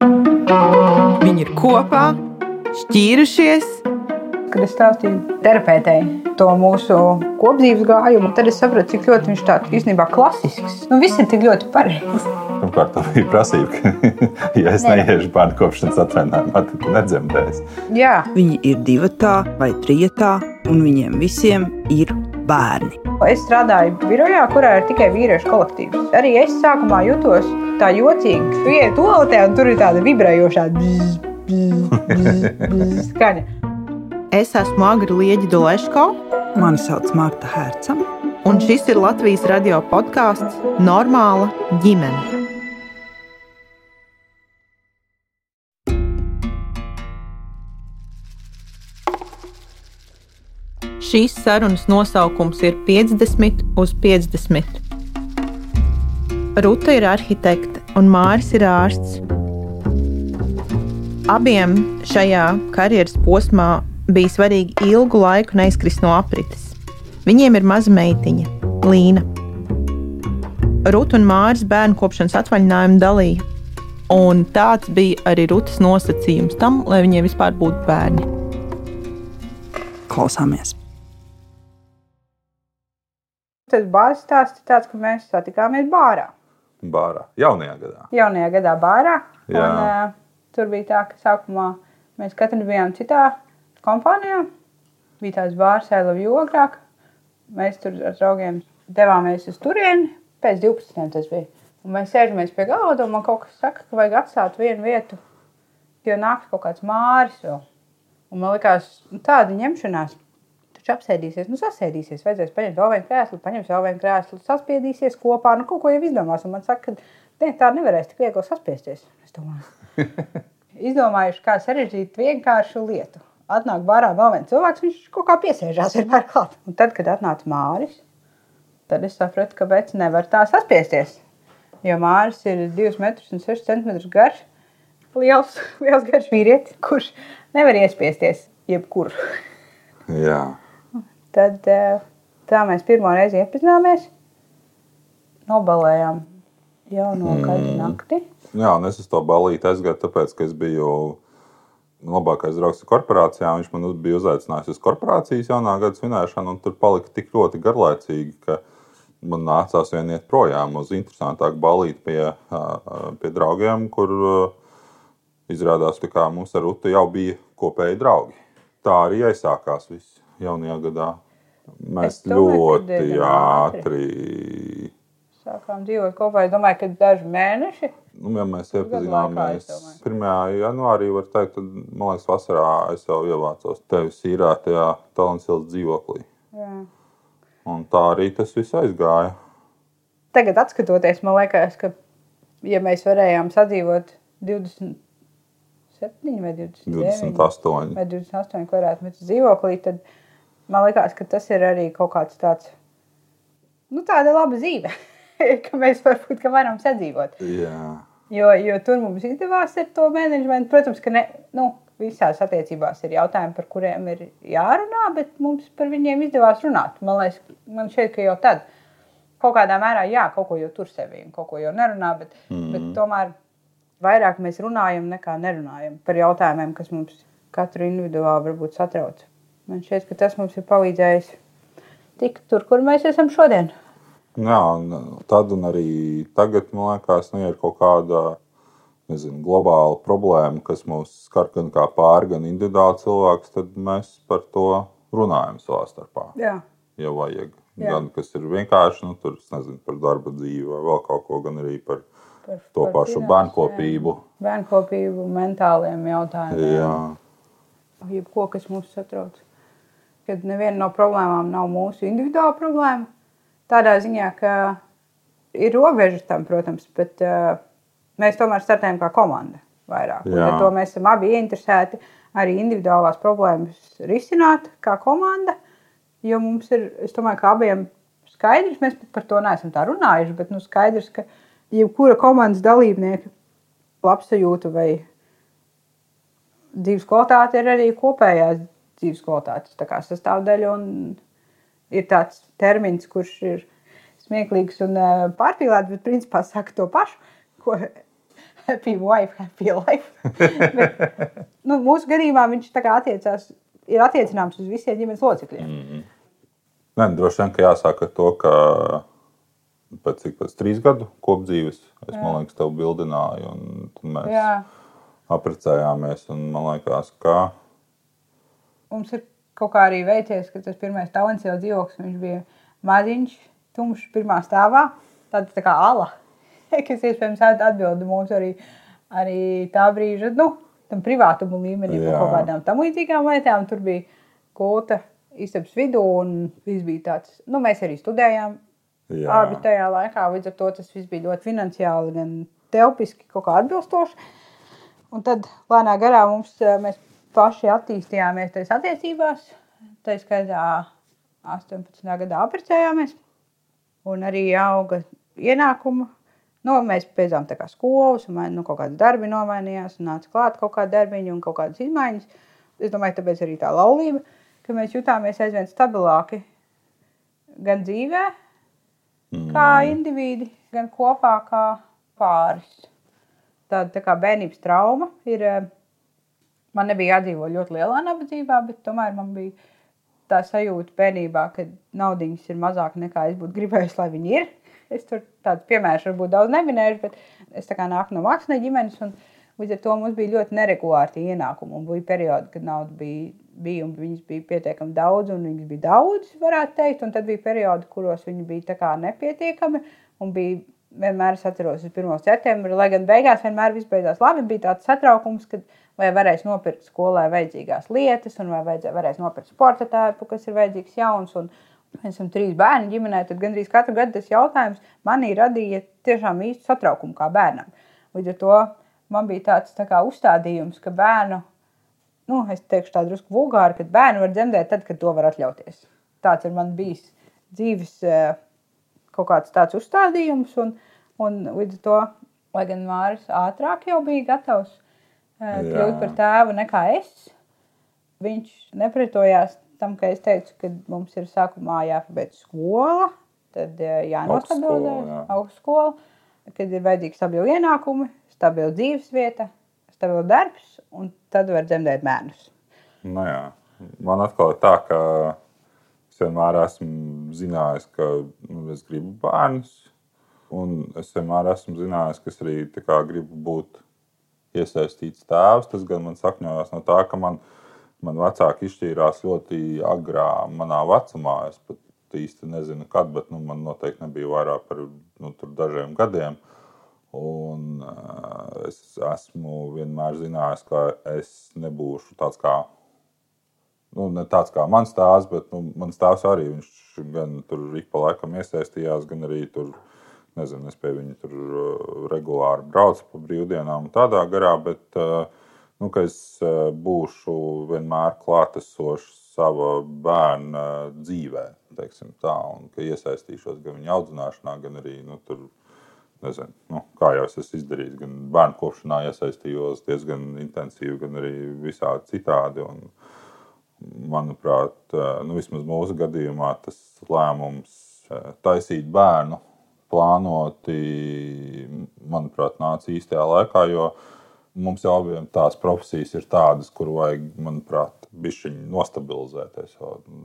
Viņi ir kopā, šķīrušies. Kad es stāstīju terapeitei to mūsu kopdzīves gājumu, tad es sapratu, cik ļoti viņš tāds īstenībā klasisks. Nu, viss ir tik ļoti pareizi. Pirmkārt, tā bija prasība, ka, ja es Nē. neiešu bērnu kopšanas atvaļinājumā, tad nedzemdēs. Jā, Viņi ir divatā vai trijotā, un viņiem visiem ir bērni. Es strādāju birojā, kurā ir tikai vīriešu kolektīvs. Arī es sākumā jutos tā jocīgi. Tu ienāc toaletē, un tur ir tāda vibrējošā bzz, bzz, bzz, bzz skaņa. Es esmu Agri Lieģi Doleško, Mani sauc Marta Herca. un šis ir Latvijas radio podkāsts Normāla ģimene. Šīs sarunas nosaukums ir 50 uz 50. Ruta ir arhitekte un Māris ir ārsts. Abiem šajā karjeras posmā bija svarīgi ilgu laiku neizkrist no aprites. Viņiem ir maza meitiņa, Līna. Ruta un Māris bērnu kopšanas atvaļinājumu dalīja. Un tāds bija arī Rutas nosacījums tam, lai viņiem vispār būtu bērni. Klausāmies! Tas bāzes stāsts ir tāds, ka mēs satikāmies bārā. Bārā, jaunajā gadā. Jaunajā gadā bārā. Jā. Un, uh, tur bija tā, ka sākumā mēs katrs bijām citā kompānijā. Bija tāds bārs, Ēlava Jogrāk. Mēs tur ar draugiem devāmies uz turieni. Pēc 12. tas bija. Un mēs sēžamies pie galda, un man kaut kas saka, ka vajag atstāt vienu vietu, jo nāks kaut kāds māris vēl. Un man liekas, nu, tāda ņemšanās. Taču apsēdīsies, nu, sasēdīsies. Vajadzēs paņemt vienu krēslu, paņemt vienu krēslu, saspiedīsies kopā. Nu, kaut ko jau izdomās. Un man saka, ka ne, tā nevarēs tik viegli saspiesties. Es domāju, izdomājuši, kā sarežģīt vienkāršu lietu. Atnāk barā vēl viens cilvēks, viņš kaut kā piesēžās vienmēr klāt. Un tad, kad atnāca Māris, tad es sapratu, ka veci nevar tā saspiesties. Jo Māris ir 2,6 cm garš, liels, liels garš vīrietis, kurš nevar iespiesties jebkur. Jā. Tad eh, tā mēs pirmo reizi iepazināmies, nobalējām jau no kāda nakti. Jā, un es uz to balīti aizgāju, tāpēc, ka es biju labākais draugs ar korporācijām. Viņš man bija uzaicinājis uz korporācijas jaunā gada svinēšanu, un tur palika tik ļoti garlaicīgi, ka man nācās vien iet projām uz interesantāku balīti pie, pie draugiem, kur izrādās, ka mums ar Rutu jau bija kopēji draugi. Tā arī aizsākās viss jaunajā gadā. Mēs domāju, ļoti ātri Sākām dzīvot kopā. Es domāju, ka daži mēneši. Nu, ja mēs iepazināmies es domāju. 1. janvārī, var teikt, tad, man liekas, vasarā es jau ievācos tevis īrētajā Tallinsils dzīvoklī. Jā. Un tā arī tas viss aizgāja. Tagad, skatoties, man liekas, ka, ja mēs varējām sadzīvot 27 vai 29 28. vai 28 kvadrātmetru dzīvoklī, tad man liekas, ka tas ir arī kaut kāds tāds, nu, tāda laba dzīve, ka mēs varbūt ka varam sadzīvot. Jā. Jo, jo tur mums izdevās ar to menedžmentu. Protams, ka ne, nu, visās attiecībās ir jautājumi, par kuriem ir jārunā, bet mums par viņiem izdevās runāt. Man liekas, man šķiet, ka jau tad kaut kādā mērā, jā, kaut ko jau tur sevi kaut ko jau nerunā, bet, mm. bet tomēr vairāk mēs runājam nekā nerunājam par jautājumiem, kas mums katru individuāli varbūt satrauc. Man šķiet, ka tas mums ir palīdzējis tikt tur, kur mēs esam šodien. Jā, un tad un arī tagad, man liekas, nu, ir kaut kāda nezinu, globāla problēma, kas mūs skar gan kā pāri, gan individuāli cilvēks, tad mēs par to runājam savā starpā. Jā. Ja vajag. Jā. Gan kas ir vienkārši, nu, tur, nezinu, par darba dzīvi vai vēl kaut ko, gan arī par Par, to par pašu finansēm, bērnkopību. Bērnkopību, mentāliem jautājumiem. Jā. Jebko, kas mūs satrauc. Kad neviena no problēmām nav mūsu individuāla problēma. Tādā ziņā, ka ir robežas tam, protams, bet uh, mēs tomēr startējam kā komanda vairāk. Ar to mēs esam abi ieinteresēti arī individuālās problēmas risināt kā komanda. Jo mums ir, es domāju, ka abiem skaidrs, mēs par to neesam tā runājuši, bet nu, skaidrs, ka jebkura komandas dalībnieka labsajūta vai dzīves kvalitāte ir arī kopējās dzīves kvalitātes sastāvdaļa. un Ir tāds termins, kurš ir smieklīgs un pārpīlēts, bet principā saka to pašu, ko happy wife, happy life. Bet, nu, mūsu gadījumā viņš attiecās, ir attiecināms uz visiem ģimenes locekļiem. Mm. Nē, droši vien, ka jāsāk ar to, ka pēc cik pēc trīs gadu kopdzīves es, Jā. man liekas, tev bildināju, mēs Jā. apprecējāmies, un man liekas, ka... Mums ir kaut kā arī veicies, ka tas pirmais talants jau dzīvoklis, viņš bija maziņš, tumšs pirmā stāvā, tāds tā kā ala, kas iespējams atbildi mums arī, arī tā brīža, nu, tam privātumu līmenī par kaut kādām tam līdzīgām lietām. Tur bija kulta istabas vidū, un viss bija tāds, nu, mēs arī studējām Jā. abi tajā laikā. Līdz ar to tas viss bija ļoti finansiāli, gan telpiski, kaut kā atbilstoši. Un tad lēnā garā mums, eh, mēs paši attīstījāmies tajās attiecībās. Tā skaitā 18. gadā apprecējāmies, un arī auga ienākuma. Nu, mēs beidzām tā kā skolas, un nu, kaut kāda darbi nomainījās, un nāca klāt kaut kāda darbiņa un kaut kādas izmaiņas. Es domāju, tāpēc arī tā laulība, ka mēs jutāmies aizvien stabilāki gan dzīvē, mm. kā indivīdi, gan kopā kā pāris. Tāda tā kā bērnības trauma ir. Man nebija jādzīvo ļoti lielā nabadzībā, bet tomēr man bija tā sajūta bērnībā, ka naudas ir mazāk nekā es būtu gribējis, lai viņi ir. Es tur tādus piemērus varbūt daudz neminēšu, bet es nāku no mākslinieku ģimenes. Un, Līdz ar to mums bija ļoti neregulāri ienākumi. Un bija periodi, kad nauda bija, bija un viņas bija pietiekami daudz, un viņas bija daudz, varētu teikt. Un tad bija periodi, kuros viņi bija nepietiekami. Un bija vienmēr es atceros, uz 1. septembra, lai gan beigās vienmēr viss beidzās labi, bija tāds satraukums, ka vai varēs nopirkt skolai vajadzīgās lietas, un vai varēs nopirkt sporta tēpu, kas ir vajadzīgs jauns. Un, Mēs esam trīs bērni ģimenē, tad gandrīz katru gadu tas jautājums manī radīja tiešām īstu satraukumu kā bērnam. Līdz ar to man bija tāds tā kā, uzstādījums, ka bērnu, nu, es teikšu tā drusku vulgāri, ka bērnu var dzemdēt tad, kad to var atļauties. Tāds ir man bijis dzīves eh, kaut kāds tāds uzstādījums, un, un līdz ar to, lai gan Māris ātrāk jau bija gatavs kļūt par tēvu nekā es. Viņš nepretojās tam, ka es teicu, ka mums ir sākumā jāpabeidz skola, tad jānoskaidro augstskola, kad ir vajadzīgi stabili ienākumi, stabila dzīves vieta, stabila darbs, un tad var dzemdēt bērnus. Nu jā. Man atkal ir tā, ka vienmēr esmu zinājis, ka nu, es gribu bērnus. Un es vienmēr esmu zinājis, ka es arī gribu būt iesaistīts tēvs. Tas gan man sakņojās no tā, ka man, man vecāki izšķīrās ļoti agrā manā vecumā. Es pat īsti nezinu, kad, bet nu, man noteikti nebija vairāk par nu, dažiem gadiem. Un, uh, es esmu vienmēr zinājis, ka es nebūšu tāds kā, nu, ne tāds kā mans tēvs, bet nu, mans tēvs arī viņš gan tur ik pa laikam iesaistījās, gan arī tur Nezinu, es pie viņa tur uh, regulāri braucu pa brīvdienām, tādā garā, bet uh, nu, es uh, būšu vienmēr klātesošs sava bērna dzīvē, tā, un ka iesaistīšos gan viņa audzināšanā, gan arī nu, tur, nezinu, nu, kā jau es esmu izdarījis, gan bērnu kopšanā iesaistījos diezgan intensīvi, gan arī visādi citādi. Un, manuprāt, nu, vismaz mūsu gadījumā tas lēmums taisīt bērnu plānoti, manuprāt, nāca īstajā laikā. Jo mums jau abiem tās profesijas ir tādas, kur vajag, manuprāt, bišķiņi nostabilizēties.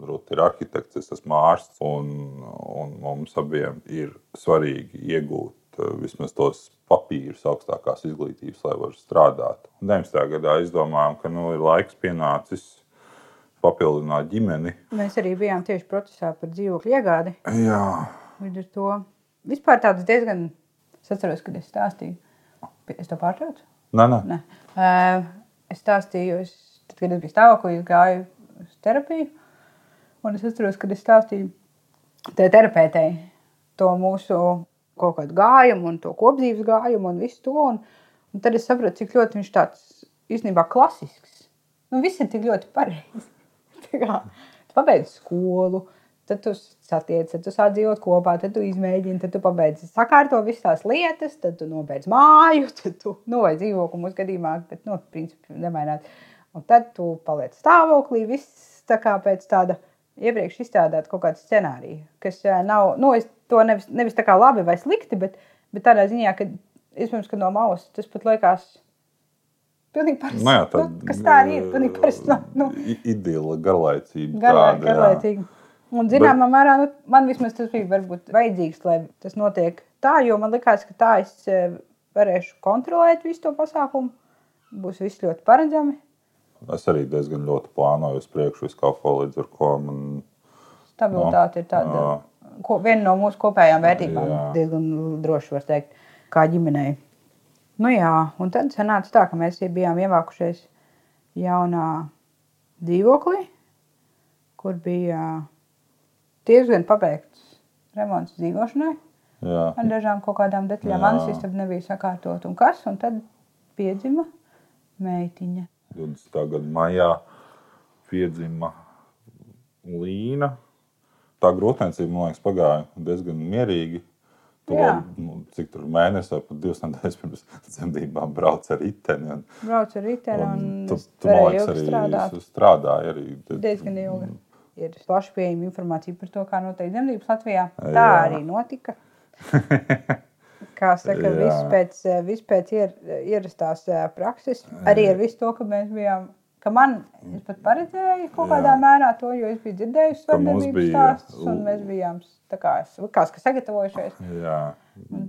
Rūta ir arhitekts, es esmu ārsts, un, un mums abiem ir svarīgi iegūt eh, vismaz tos papīrus augstākās izglītības, lai varētu strādāt. 19. gadā izdomājām, ka nu, ir laiks pienācis papildināt ģimeni. Mēs arī bijām tieši procesā par dzīvokļu iegādi. Jā. Līdz ar to vispār tāds diezgan. Es atceros, kad es stāstīju. Es to pārtraucu? Nē, nē. nē. Uh, es stāstīju, es, tad, kad es biju stāvoklī, es gāju uz terapiju. Un es atceros, kad es stāstīju tai terapeitei to mūsu kaut kādu gājumu, un to kopdzīves gājumu, un visu to. Un, un tad es sapratu, cik ļoti viņš tāds īstenībā klasisks. Nu, viss ir tik ļoti pareizi. Tu pabeidz skolu, Tad tu satiec, tad tu sāc dzīvot kopā, tad tu izmēģini, tad tu pabeidzi sakārto visas tās lietas, tad tu nobeidz māju, tad tu nu, vai dzīvokli mūsu gadījumā, bet, nu, principā nemaināt. Un tad tu paliec stāvoklī, viss tā kā pēc tāda iepriekš izstrādāta kaut kāda scenārija, kas nav, nu, es to nevis, nevis tā kā labi vai slikti, bet, bet tādā ziņā, ka iespējams, ka no malas tas pat liekas. Pilnīgi parasti. Nu, jā, tā, nu, kas tā arī ir? Pilnīgi parasti. Nu, Idila, garlaicība. Garlā, tāda, jā. garlaicīgi. Un, zināmā mērā, nu, man vismaz tas bija varbūt vajadzīgs, lai tas notiek tā, jo man likās, ka tā es eh, varēšu kontrolēt visu to pasākumu. Būs viss ļoti paredzami. Es arī diezgan ļoti plānoju uz priekšu ko līdz ar ko man. Stabilitāte ir tāda, jā. ko, viena no mūsu kopējām vērtībām. Jā. Diezgan droši var teikt, kā ģimenei. Nu jā, un tad sanāca tā, ka mēs bijām ievākušies jaunā dzīvoklī, kur bija diezgan pabeigts remonts dzīvošanai. Jā, ar dažām kaut kādām detaļām. Jā. Manas istaba nebija sakārtot. Un kas? Un tad piedzima meitiņa. 20. gada maijā piedzima Līna. Tā grūtniecība, man liekas, pagāja diezgan mierīgi. To, nu, cik tur mēnesis vai pat divas nedēļas pirms dzemdībām brauc ar riteni. Un, Brauc ar riteni un, un tu, tu, man liekas, arī strādāt. strādāji arī. Diezgan ilgi. Ir plaši pieejama informācija par to, kā notiek dzemdības Latvijā. Tā Jā. arī notika. Kā saka, viss pēc, viss pēc ier, ierastās prakses. Arī ar visu to, ka mēs bijām. Ka man pat paredzēju kaut kādā Jā. mērā to, jo es biju mums vardarbības stāstus, un mēs bijām kā, es- kā ska sagatavojušies. Jā,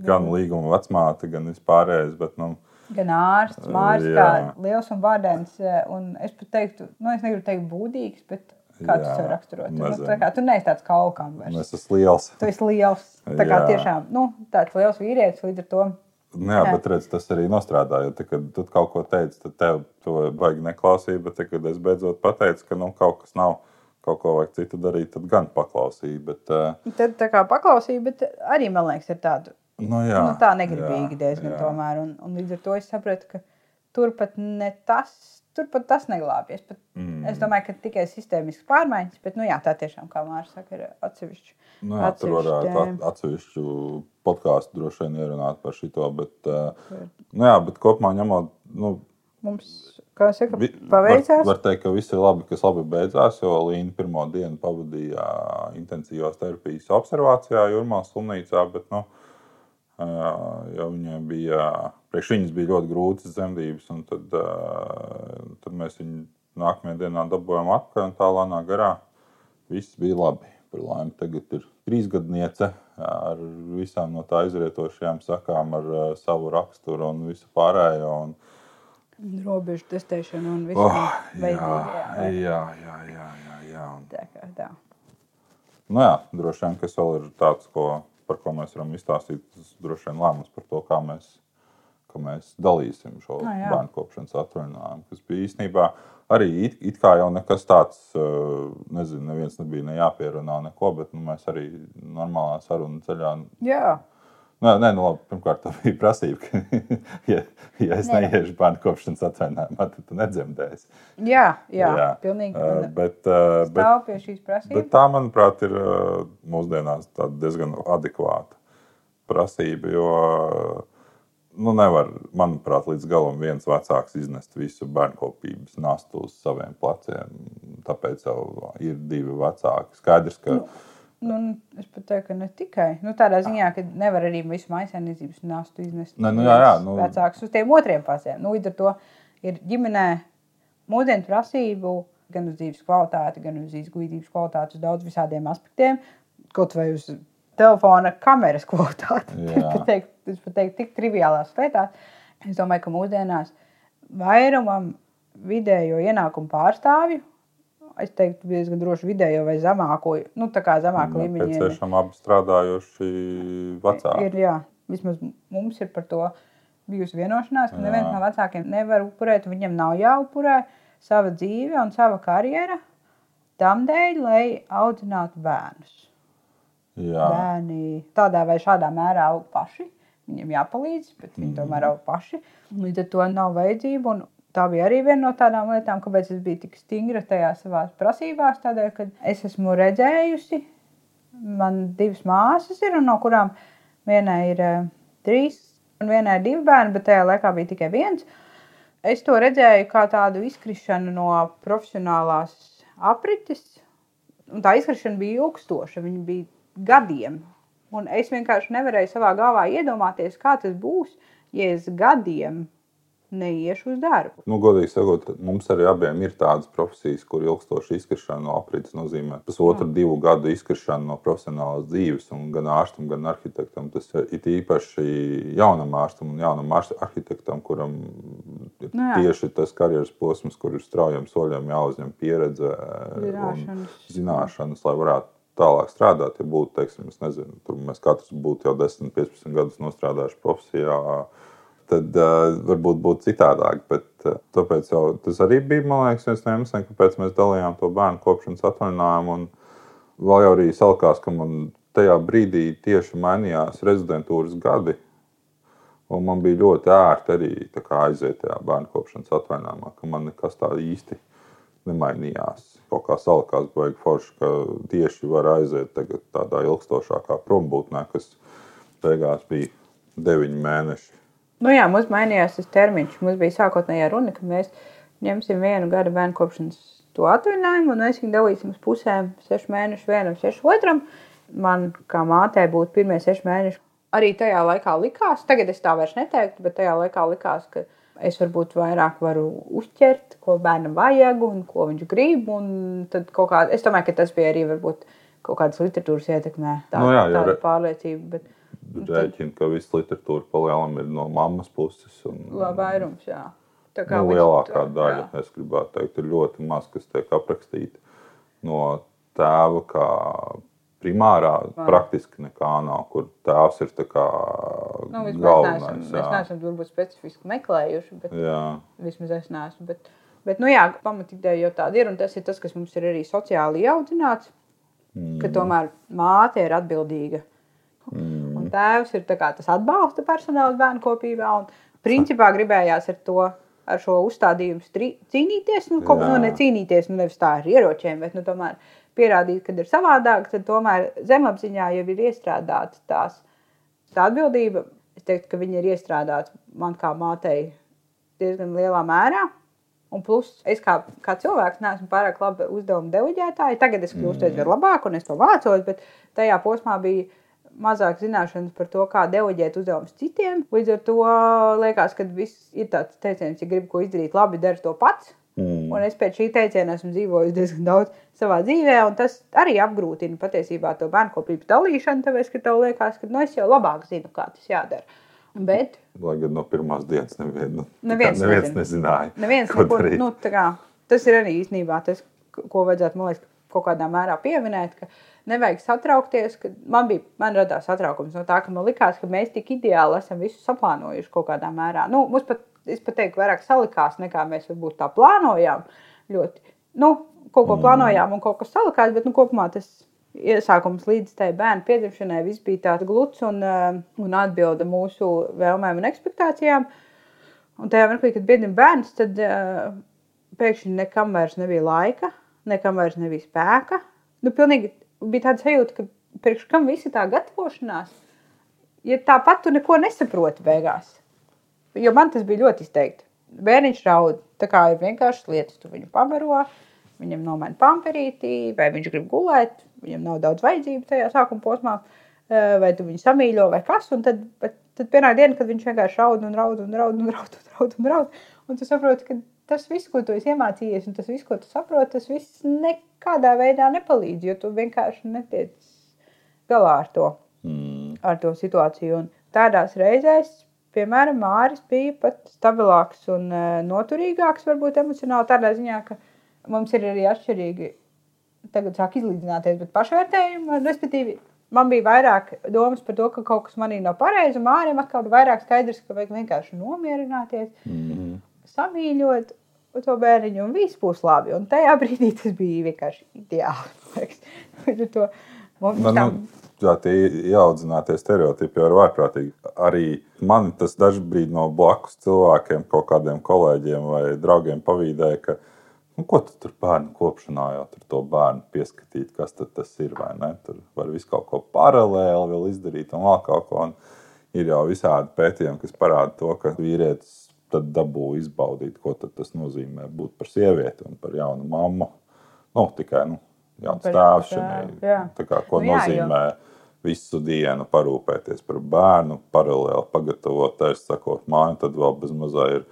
gan līguma vecmāte, gan vispārējais. Bet, nu, Gan ārsts, mākslinieks, Jā. kā liels un vārdens. Un es pat teiktu, nu, es negribu teikt būdīgs, bet kā tu Jā, sev raksturot? Nu, tā kā tu neesi tāds kalkām vairs. es esmu liels. Tu esi liels. Tā kā Jā. tiešām nu, tāds liels vīrietis līdz ar to. Nu, jā, Jā. bet redz, tas arī nostrādāja. Tad, kad tu kaut ko teici, tad tev to vajag neklausīt. Bet, tad, kad es beidzot pateicu, ka nu, kaut kas nav, kaut ko vajag citu darīt, tad gan paklausīju. Bet, uh, Tad tā kā paklausīja, bet arī man liekas, ir tāda nu, jā, nu, tā negribīgi jā, diezgan jā. tomēr. Un, un līdz ar to es sapratu, ka turpat ne tas. Turpat tas neglābjas. Pat, mm. Es domāju, ka tikai sistēmisks pārmaiņas, bet, nu, jā, tā tiešām, kā Mārcis saka, ir atsevišķi. Nu, jā, tur varētu atsevišķi at- atsevišķu podkāstu droši vien ierunāt par šo. Bet, uh, nu, jā, bet kopumā ņemot, nu, Mums, kā saka, vi- paveicās. Var, var teikt, ka viss ir labi, kas labi beidzās, jo Līna pirmo dienu pavadīja intensīvās terapijas observācijā, Jurmālas slimnīcā. Bet, nu, uh, jo viņai bija, priekš viņas bija ļoti grūtas dzemdības, un tad, tad mēs viņu nākamajā dienā dabūjām atpakaļ un tā lēnā garā. Viss bija labi. Par laimi, tagad ir trīsgadniece ar visām no tā izrietošajām sakām, ar savu raksturu un visu pārējo. Un, Robežu testēšanu un visu oh, oh, jā, jā, jā, jā, jā, jā. Un, Tā kā tā. nu, jā, droši vien, kas vēl ir tāds, ko, par ko mēs varam izstāstīt, tas droši vien lēmums par to, kā mēs, kā mēs dalīsim šo Ah, jā. bērnu kopšanas atvaļinājumu. Kas bija īstenībā arī it, it kā jau nekas tāds, uh, nezinu, neviens nebija ne jāpierunā neko, bet nu, mēs arī normālā sarunu ceļā. Jā, Nē, nē, nu, labi, pirmkārt, tā bija prasība, ka, ja, ja es Nē. neiešu bērnu kopšanas atvaļinājumā, tad tu nedzemdēsi. jā, jā, jā. pilnīgi. Uh, bet, uh, bet, Stāv pie šīs prasības. Bet tā, manuprāt, ir uh, mūsdienās diezgan adekvāta prasība. Jo nu, nevar, manuprāt, līdz galam viens vecāks iznest visu bērnkopības nastu uz saviem pleciem. Tāpēc jau ir divi vecāki. Skaidrs, ka Nu, es pat teiktu, ka ne tikai nu, tādā ziņā, ka nevar arī visu maisainīcības nastu iznest. Ne, nu, jā, jā, nu- Vecāks uz tiem otriem pasiem. Nu, līdz ar to ir ģimenē mūsdienu prasību gan uz dzīves kvalitāti, gan uz izglītības kvalitāti, uz daudz visādiem aspektiem. Kaut vai uz telefona kameras kvalitāti. Es pat teiktu tik triviālās lietās. Es domāju, ka mūsdienās vairumam vidējo ienākumu pārstāvju, es teiktu, diezgan droši vidējo vai zemāko, nu, tā kā zemāka līmeņa. nepieciešami abi strādājoši vecāki. Ir, jā, vismaz mums ir par to bijusi vienošanās, ka Jā. neviens no vecākiem nevar upurēt, viņam nav jāupurē sava dzīve un sava karjera tam dēļ, lai audzinātu bērnus. Jā, Bērni tādā vai šādā mērā aug paši. Viņiem jāpalīdz, bet viņi Mhm. tomēr aug paši. Līdz ar to nav vajadzība. Un tā bija arī viena no tādām lietām, kāpēc es biju tik stingra tajā savā prasībās. Tādēļ, ka es esmu redzējusi, man divas māsas ir, un no kurām vienai ir eh, trīs, un vienai ir divi bērni, bet tajā laikā bija tikai viens. Es to redzēju kā tādu izkrišanu no profesionālās aprites. Un tā izkrišana bija ilgstoša, viņa bija gadiem. Un es vienkārši nevarēju savā galvā iedomāties, kā tas būs, ja es gadiem neiešu uz darbu. Nu, godīgi sakot, mums arī abiem ir tādas profesijas, kur ilgstoša izkrišana no aprits nozīmē pusotru, divu gadu izkrišanu no profesionālas dzīves. Un gan ārstam, gan arhitektam tas ir īpaši jaunam ārstam un jaunam arhitektam, kuram ir Nu jā. tieši tas karjeras posms, kur ir straujiem soļiem jāuzņem pieredze un Zināšanas. zināšanas, lai varētu tālāk strādāt. Ja būtu, teiksim, nezinu, tur mēs katrs būtu jau 10, 15 gadus nostrādājuši profesijā, tad uh, varbūt būtu citādāk. Bet uh, tāpēc jau tas arī bija, liekas, viens no iemesliem, kāpēc mēs dalījām to bērnu kopšanas atvaļinājumu. Un vēl jau arī salikās, ka man tajā brīdī tieši mainījās rezidentūras gadi. Un man bija ļoti ērti arī aiziet tajā bērnu kopšanas atvaļinājumā, ka man nekas tā īsti nemainījās. Kaut kā salikās, baigi forši, ka tieši var aiziet tagad tādā ilgstošākā prombūtnē, kas beigās bija deviņi mēneši. Nu jā, mums mainījās tas termiņš. Mums bija sākotnējā runa, ka mēs ņemsim vienu gadu bērnu kopšanas to atvaļinājumu, un mēs viņu dalīsim uz pusēm. Sešu mēnešu vienam, sešu otram. Man kā mātei būtu pirmie seši mēneši. Arī tajā laikā likās, tagad es tā vairs neteiktu, bet tajā laikā likās, ka es varbūt vairāk varu uzķert, ko bērnam vajag un ko viņš grib. tad Kā, es domāju, ka tas bija arī varbūt kaut kādas literatūras ietekmē. Tā, Nu jā, tāda re- pārliecība. Bet, Rēķina, ka viss literatūra palielam ir no mammas puses. Un, Lai vairums, jā. Tā Nu, līdz- lielākā jā. daļa, es gribētu teikt, ir ļoti maz, kas tiek aprakstīta no tēva, kā primārā. Praktiski nekā nav, kur tēvs ir tā kā Nu, galvenais. mēs neesam varbūt specifiski meklējuši, bet Jā. vismaz es neesmu. Bet, bet nu jā, pamatīdēja jau tāda ir, un tas ir tas, kas mums ir arī sociāli audzināts, mm. ka tomēr māte ir atbildīga. Mm. Un tēvs ir kā tas atbalsta personāls bērnu kopībā, un principā gribējās ar to. Ar šo uzstādījumu cīnīties, nu, kaut, Jā. nu, ne cīnīties, nu, nevis tā ar ieročiem, bet nu, tomēr pierādīt, ka ir savādāk, tad tomēr zemapziņā jau ir iestrādāta tās tā atbildība. Es teiktu, ka viņi ir iestrādāti man kā mātei diezgan lielā mērā. Un plus, es kā, kā cilvēks neesmu pārāk labi uzdevumu deleģētāji. Tagad es kļūstu aizvien labāk, un es to mācos, bet tajā posmā bija mazāk zināšanas par to, kā deleģēt uzdevumus citiem. Līdz ar to liekas, ka viss ir tāds teiciens, ja gribi ko izdarīt labi, dari to pats. Mm. Un es pēc šī teiciena esmu dzīvojis diezgan daudz savā dzīvē, un tas arī apgrūtina patiesībā to bērnu kopības dalīšanu, tāpēc, ka tev liekas, ka nu, es jau labāk zinu, kā tas jādara. Bet Lai gan no pirmās dienas nevien, nu, Neviens neviens nezināja, neviens ko neko, nu, kā, tas ir arī īstenībā tas, ko vajadzētu liekas, kaut kādā mērā pieminēt. Ka nevajag satraukties, man, bija, man radās satraukums no tā, ka man likās, ka mēs tik ideāli esam visu saplānojuši kaut kādā mērā. Nu, mums pat, es pat teiktu, vairāk salikās nekā mēs varbūt tā plānojām. Ļoti, nu, kaut ko plānojām un kaut kas salikās, bet nu, kopumā tas iesākums līdz tai bērnu piedzimšanai viss bija tāds gluds un, eh, un atbilda mūsu vēlmēm un ekspektācijām. Un tajā mirklī, kad bija bērns, tad uh, pēkšņi nekam vairs nebija laika, nekam vairs nebija spēka. Nu, pilnīgi bija tāda sajūta, ka priekš kam visa tā gatavošanās, ja tāpat tu neko nesaproti beigās. Jo man tas bija ļoti izteikti. Bērniņš raud, tā kā ir vienkārši lietas, tu viņu pabaro, viņam nomaina pamperītī, vai viņš grib gulēt, viņam nav daudz vajadzību tajā sākuma posmā, eh, vai tu viņu samīļo, vai kas. Un tad, tad pienāk diena, kad viņš vienkārši raud un raud un raud un raud un raud. Un, raud, un tu saproti, ka tas viss, ko tu esi iemācījies, un tas viss, ko tu saproti, tas viss nekādā veidā nepalīdz, jo tu vienkārši netiec galā ar to Mm. ar to situāciju. Un tādās reizēs, piemēram, Māris bija pat stabilāks un uh, noturīgāks, varbūt emocionāli tādā ziņā, ka mums ir arī atšķirīgi, tagad sāk izlīdzināties, bet pašvērtējumi, respektīvi, man bija vairāk domas par to, ka kaut kas manī nav pareizi, Mārim atkal bija vairāk skaidrs, ka vajag vienkārši nomierināties, Mm. samīļot to bērniņu, un viss būs labi. Un tajā brīdī tas bija vienkārši ideāli. Mums Man, tam nu, jā, tie ieaudzinātie stereotipi jau ir vaiprātīgi. Arī man tas dažkārt no blakus cilvēkiem, kaut kādiem kolēģiem vai draugiem pavīdēja, ka nu, ko tu tur bērnu kopšanā jau tur to bērnu pieskatīt, kas tas ir. vai ne? Tur var visu kaut ko paralēli vēl izdarīt un vēl kaut ko. Un ir jau visādi pētījumi, kas parāda to, ka vīrietis tad dabū izbaudīt, ko tas nozīmē būt par sievieti un par jaunu mammu. Nu, tikai nu, jauns tēvs ko Nu jā, jo- nozīmē visu dienu parūpēties par bērnu, paralēli pagatavot tēstu, sakot, māju, tad vēl bez mazā ir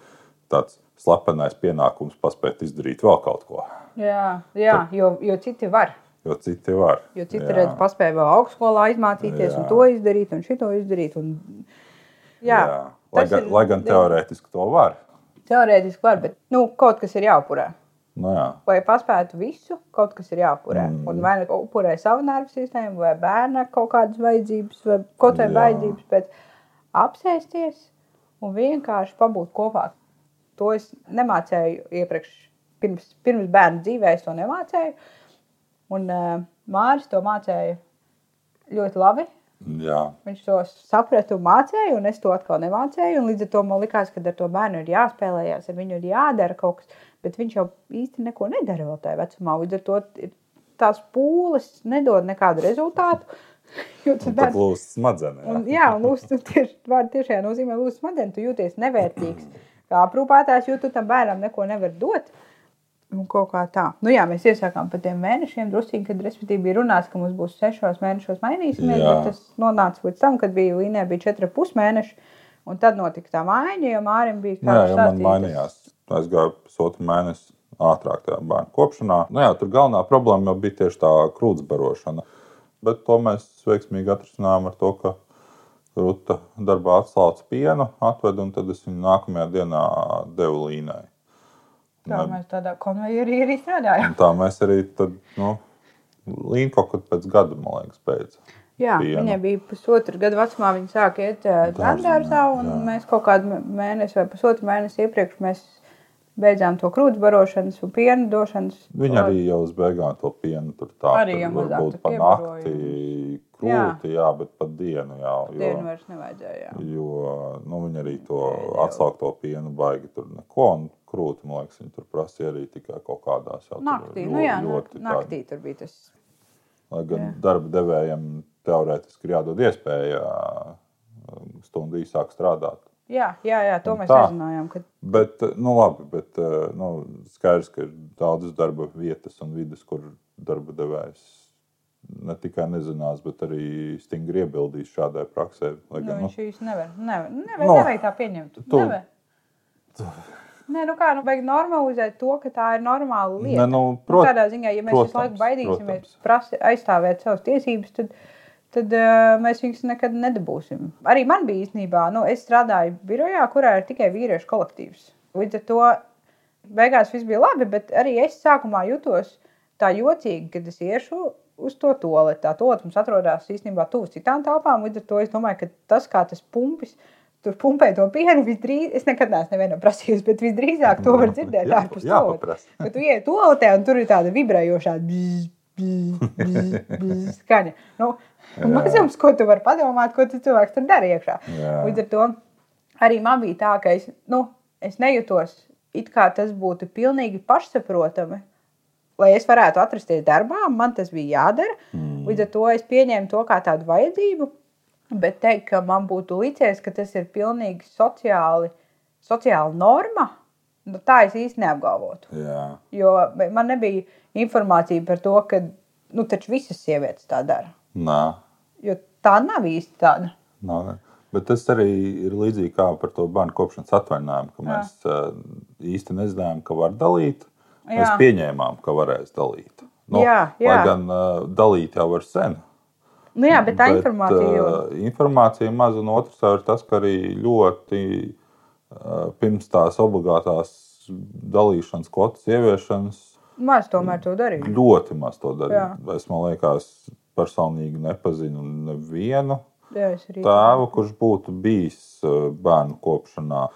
tāds slepenais pienākums paspēt izdarīt vēl kaut ko. Jā, jā jo, jo citi var. Jo citi var. Jo citi redz, paspēja vēl augstskolā izmācīties, Jā. un to izdarīt, un šito izdarīt. Un... Jā, Jā. Lai, gan, ir- lai gan teorētiski to var. Teorētiski var, bet nu, kaut kas ir jāupurē. Nu, jā. Lai paspētu visu, kaut kas ir jāupurē. Mm. Un vai nu upurē savu nervu sistēmu, vai bērna kaut kādas vajadzības, vai kaut kādas vajadzības, bet apsēsties un vienkārši pabūt kopā. To es nemācīju iepriekš, pirms, pirms bērna dzīvē, es to nemācīju. Un uh, Mārcis to mācīja ļoti labi. jā. Viņš to saprata un mācīja, un es to atkal nemācīju. Līdz ar to man likās, ka ar to bērnu ir jāspēlējas, ar viņu ir jādara kaut kas, bet viņš jau īsti neko nedara vēl tajā vecumā. Līdz ar to tās pūles nedod nekādu rezultātu. Jo tas Pat bērns, lūst smadzenes. un, jā, un lūs, tu tieši, vārdu tiešajā nozīmē lūs smadeni, tu jūties nevērtīgs. Kā aprūpētājs, jo tu tam bērnam neko nevar dot. Un kaut kā tā. Nu, jā, mēs iesākām par tiem mēnešiem, druskuļi, kad respektīvi bija runāts, ka mums būs sešos mēnešos mainīsimies. Jā. bet Tas nonāca līdz tam, kad bija Līnē bija četri pusmēneši. Un tad notika tā maiņa, jo Mārim bija Jā, jau man mainījās. Es gāju pusotru mēnesi ātrāk tajā bērnu kopšanā. Nu, jā, tur galvenā problēma jau bija tieši tā krūts barošana. Bet to mēs veiksmīgi atrisinājām ar to, ka Ruta darbā atslāca pienu, atveda un tad es viņu nākamajā dienā devu līnai. Tā mēs tādā konvejerī arī strādājām. Tā mēs arī tad, nu, līniju kaut pēc gada, man liekas, beidz. Jā, Pienu. viņai bija pusotru gadu vecumā. Viņa sāka iet dārzā, un jā. mēs kaut kādu mē- mēnesi vai pusotru mēnesi iepriekš mēs beidzām to krūts barošanas un piena došanas. Viņa arī jau uz beigām to pienu tur tā Arī mazāk varbūt tur pa nakti krūti, jā. jā, bet pa dienu jau. Dienu Jo, vairs nevajadzēja. Jā. jo nu, viņi arī to jau. atsaukt to pienu baigi tur neko. Un krūti, man liekas, viņi tur prasīja arī tikai kaut kādās jau tur Naktī, ļo- nu jā, ļoti nak- naktī tur bija tas. Lai gan Jā. darba devējiem teorētiski ir jādod iespēja um, stundu īsāk strādāt. Jā, jā, jā to Un mēs tā. izrunājām. Ka... Bet, nu, labi, bet uh, nu, skaidrs, ka ir daudzas darba vietas un vidas, kur darba devējs ne tikai nezinās, bet arī stingri iebildīs šādai praksē. Lai Nu, gan, nu, viņš īsti nevar. Nevar, nevar, Nu, nevajag tā pieņemt. tu- Nevar. Nē, nu kā, nu vajag normalizēt to, ka tā ir normāla lieta. Ne, nu, Nu, prot- tādā ziņā, ja mēs visu protams, laiku baidīsimies prasi, aizstāvēt savas tiesības, tad, tad uh, mēs viņus nekad nedabūsim. Arī man bija īstenībā, nu, es strādāju birojā, kurā ir tikai vīriešu kolektīvs. Līdz ar to beigās viss bija labi, bet arī es sākumā jutos tā jocīgi, kad es iešu uz to toleti. Tā toleti mums atrodas īstenībā tuvu citām telpām. Līdz ar to es domāju, ka tas, kā tas pumpis tur pumpē to pienu, visdrīz, es nekad neesmu nevienam prasījusi, bet visdrīzāk to var dzirdēt ārpus toaletes. Kad tu ienāc toaletē un tur ir tāda vibrējošā bzz, bzz, bzz, bzz skaņa. Nu. Mazums, ko tu vari padomāt, ko tu cilvēks tur dara iekšā. Jā. Līdz ar to arī man bija tā, ka es, nu, es nejūtos, it kā tas būtu pilnīgi pašsaprotami. Lai es varētu atrasties darbā, man tas bija jādara. Mm. Līdz ar to es pieņēmu to kā tādu vajadzību. Bet teikt, ka man būtu licies, ka tas ir pilnīgi sociāli, sociāli norma, nu, tā es īsti neapgalvotu. jā, Jo man nebija informācija par to, ka nu, visas sievietes tā dara. Nā, Jo tā nav īsti tāda. nā, nē. Bet tas arī ir līdzīgi kā par to bērnu kopšanas atvaļinājumu, ka Jā. mēs uh, īsti nezinājām, ka var dalīt. Mēs Jā. pieņēmām, ka varēs dalīt. Nu, Jā, jā. Lai gan uh, dalīt jau var sen. Nu, jā, bet tā informācija jau uh, informācija maz, un otrs ir tas, ka arī ļoti uh, pirms tās obligātās dalīšanas, kvotas ieviešanas, maz tomēr to darīja. ļoti maz to darīja. Jā. Es man liekas, personīgi nepazinu nevienu Jā, tēvu, kurš būtu bijis bērnu kopšanā.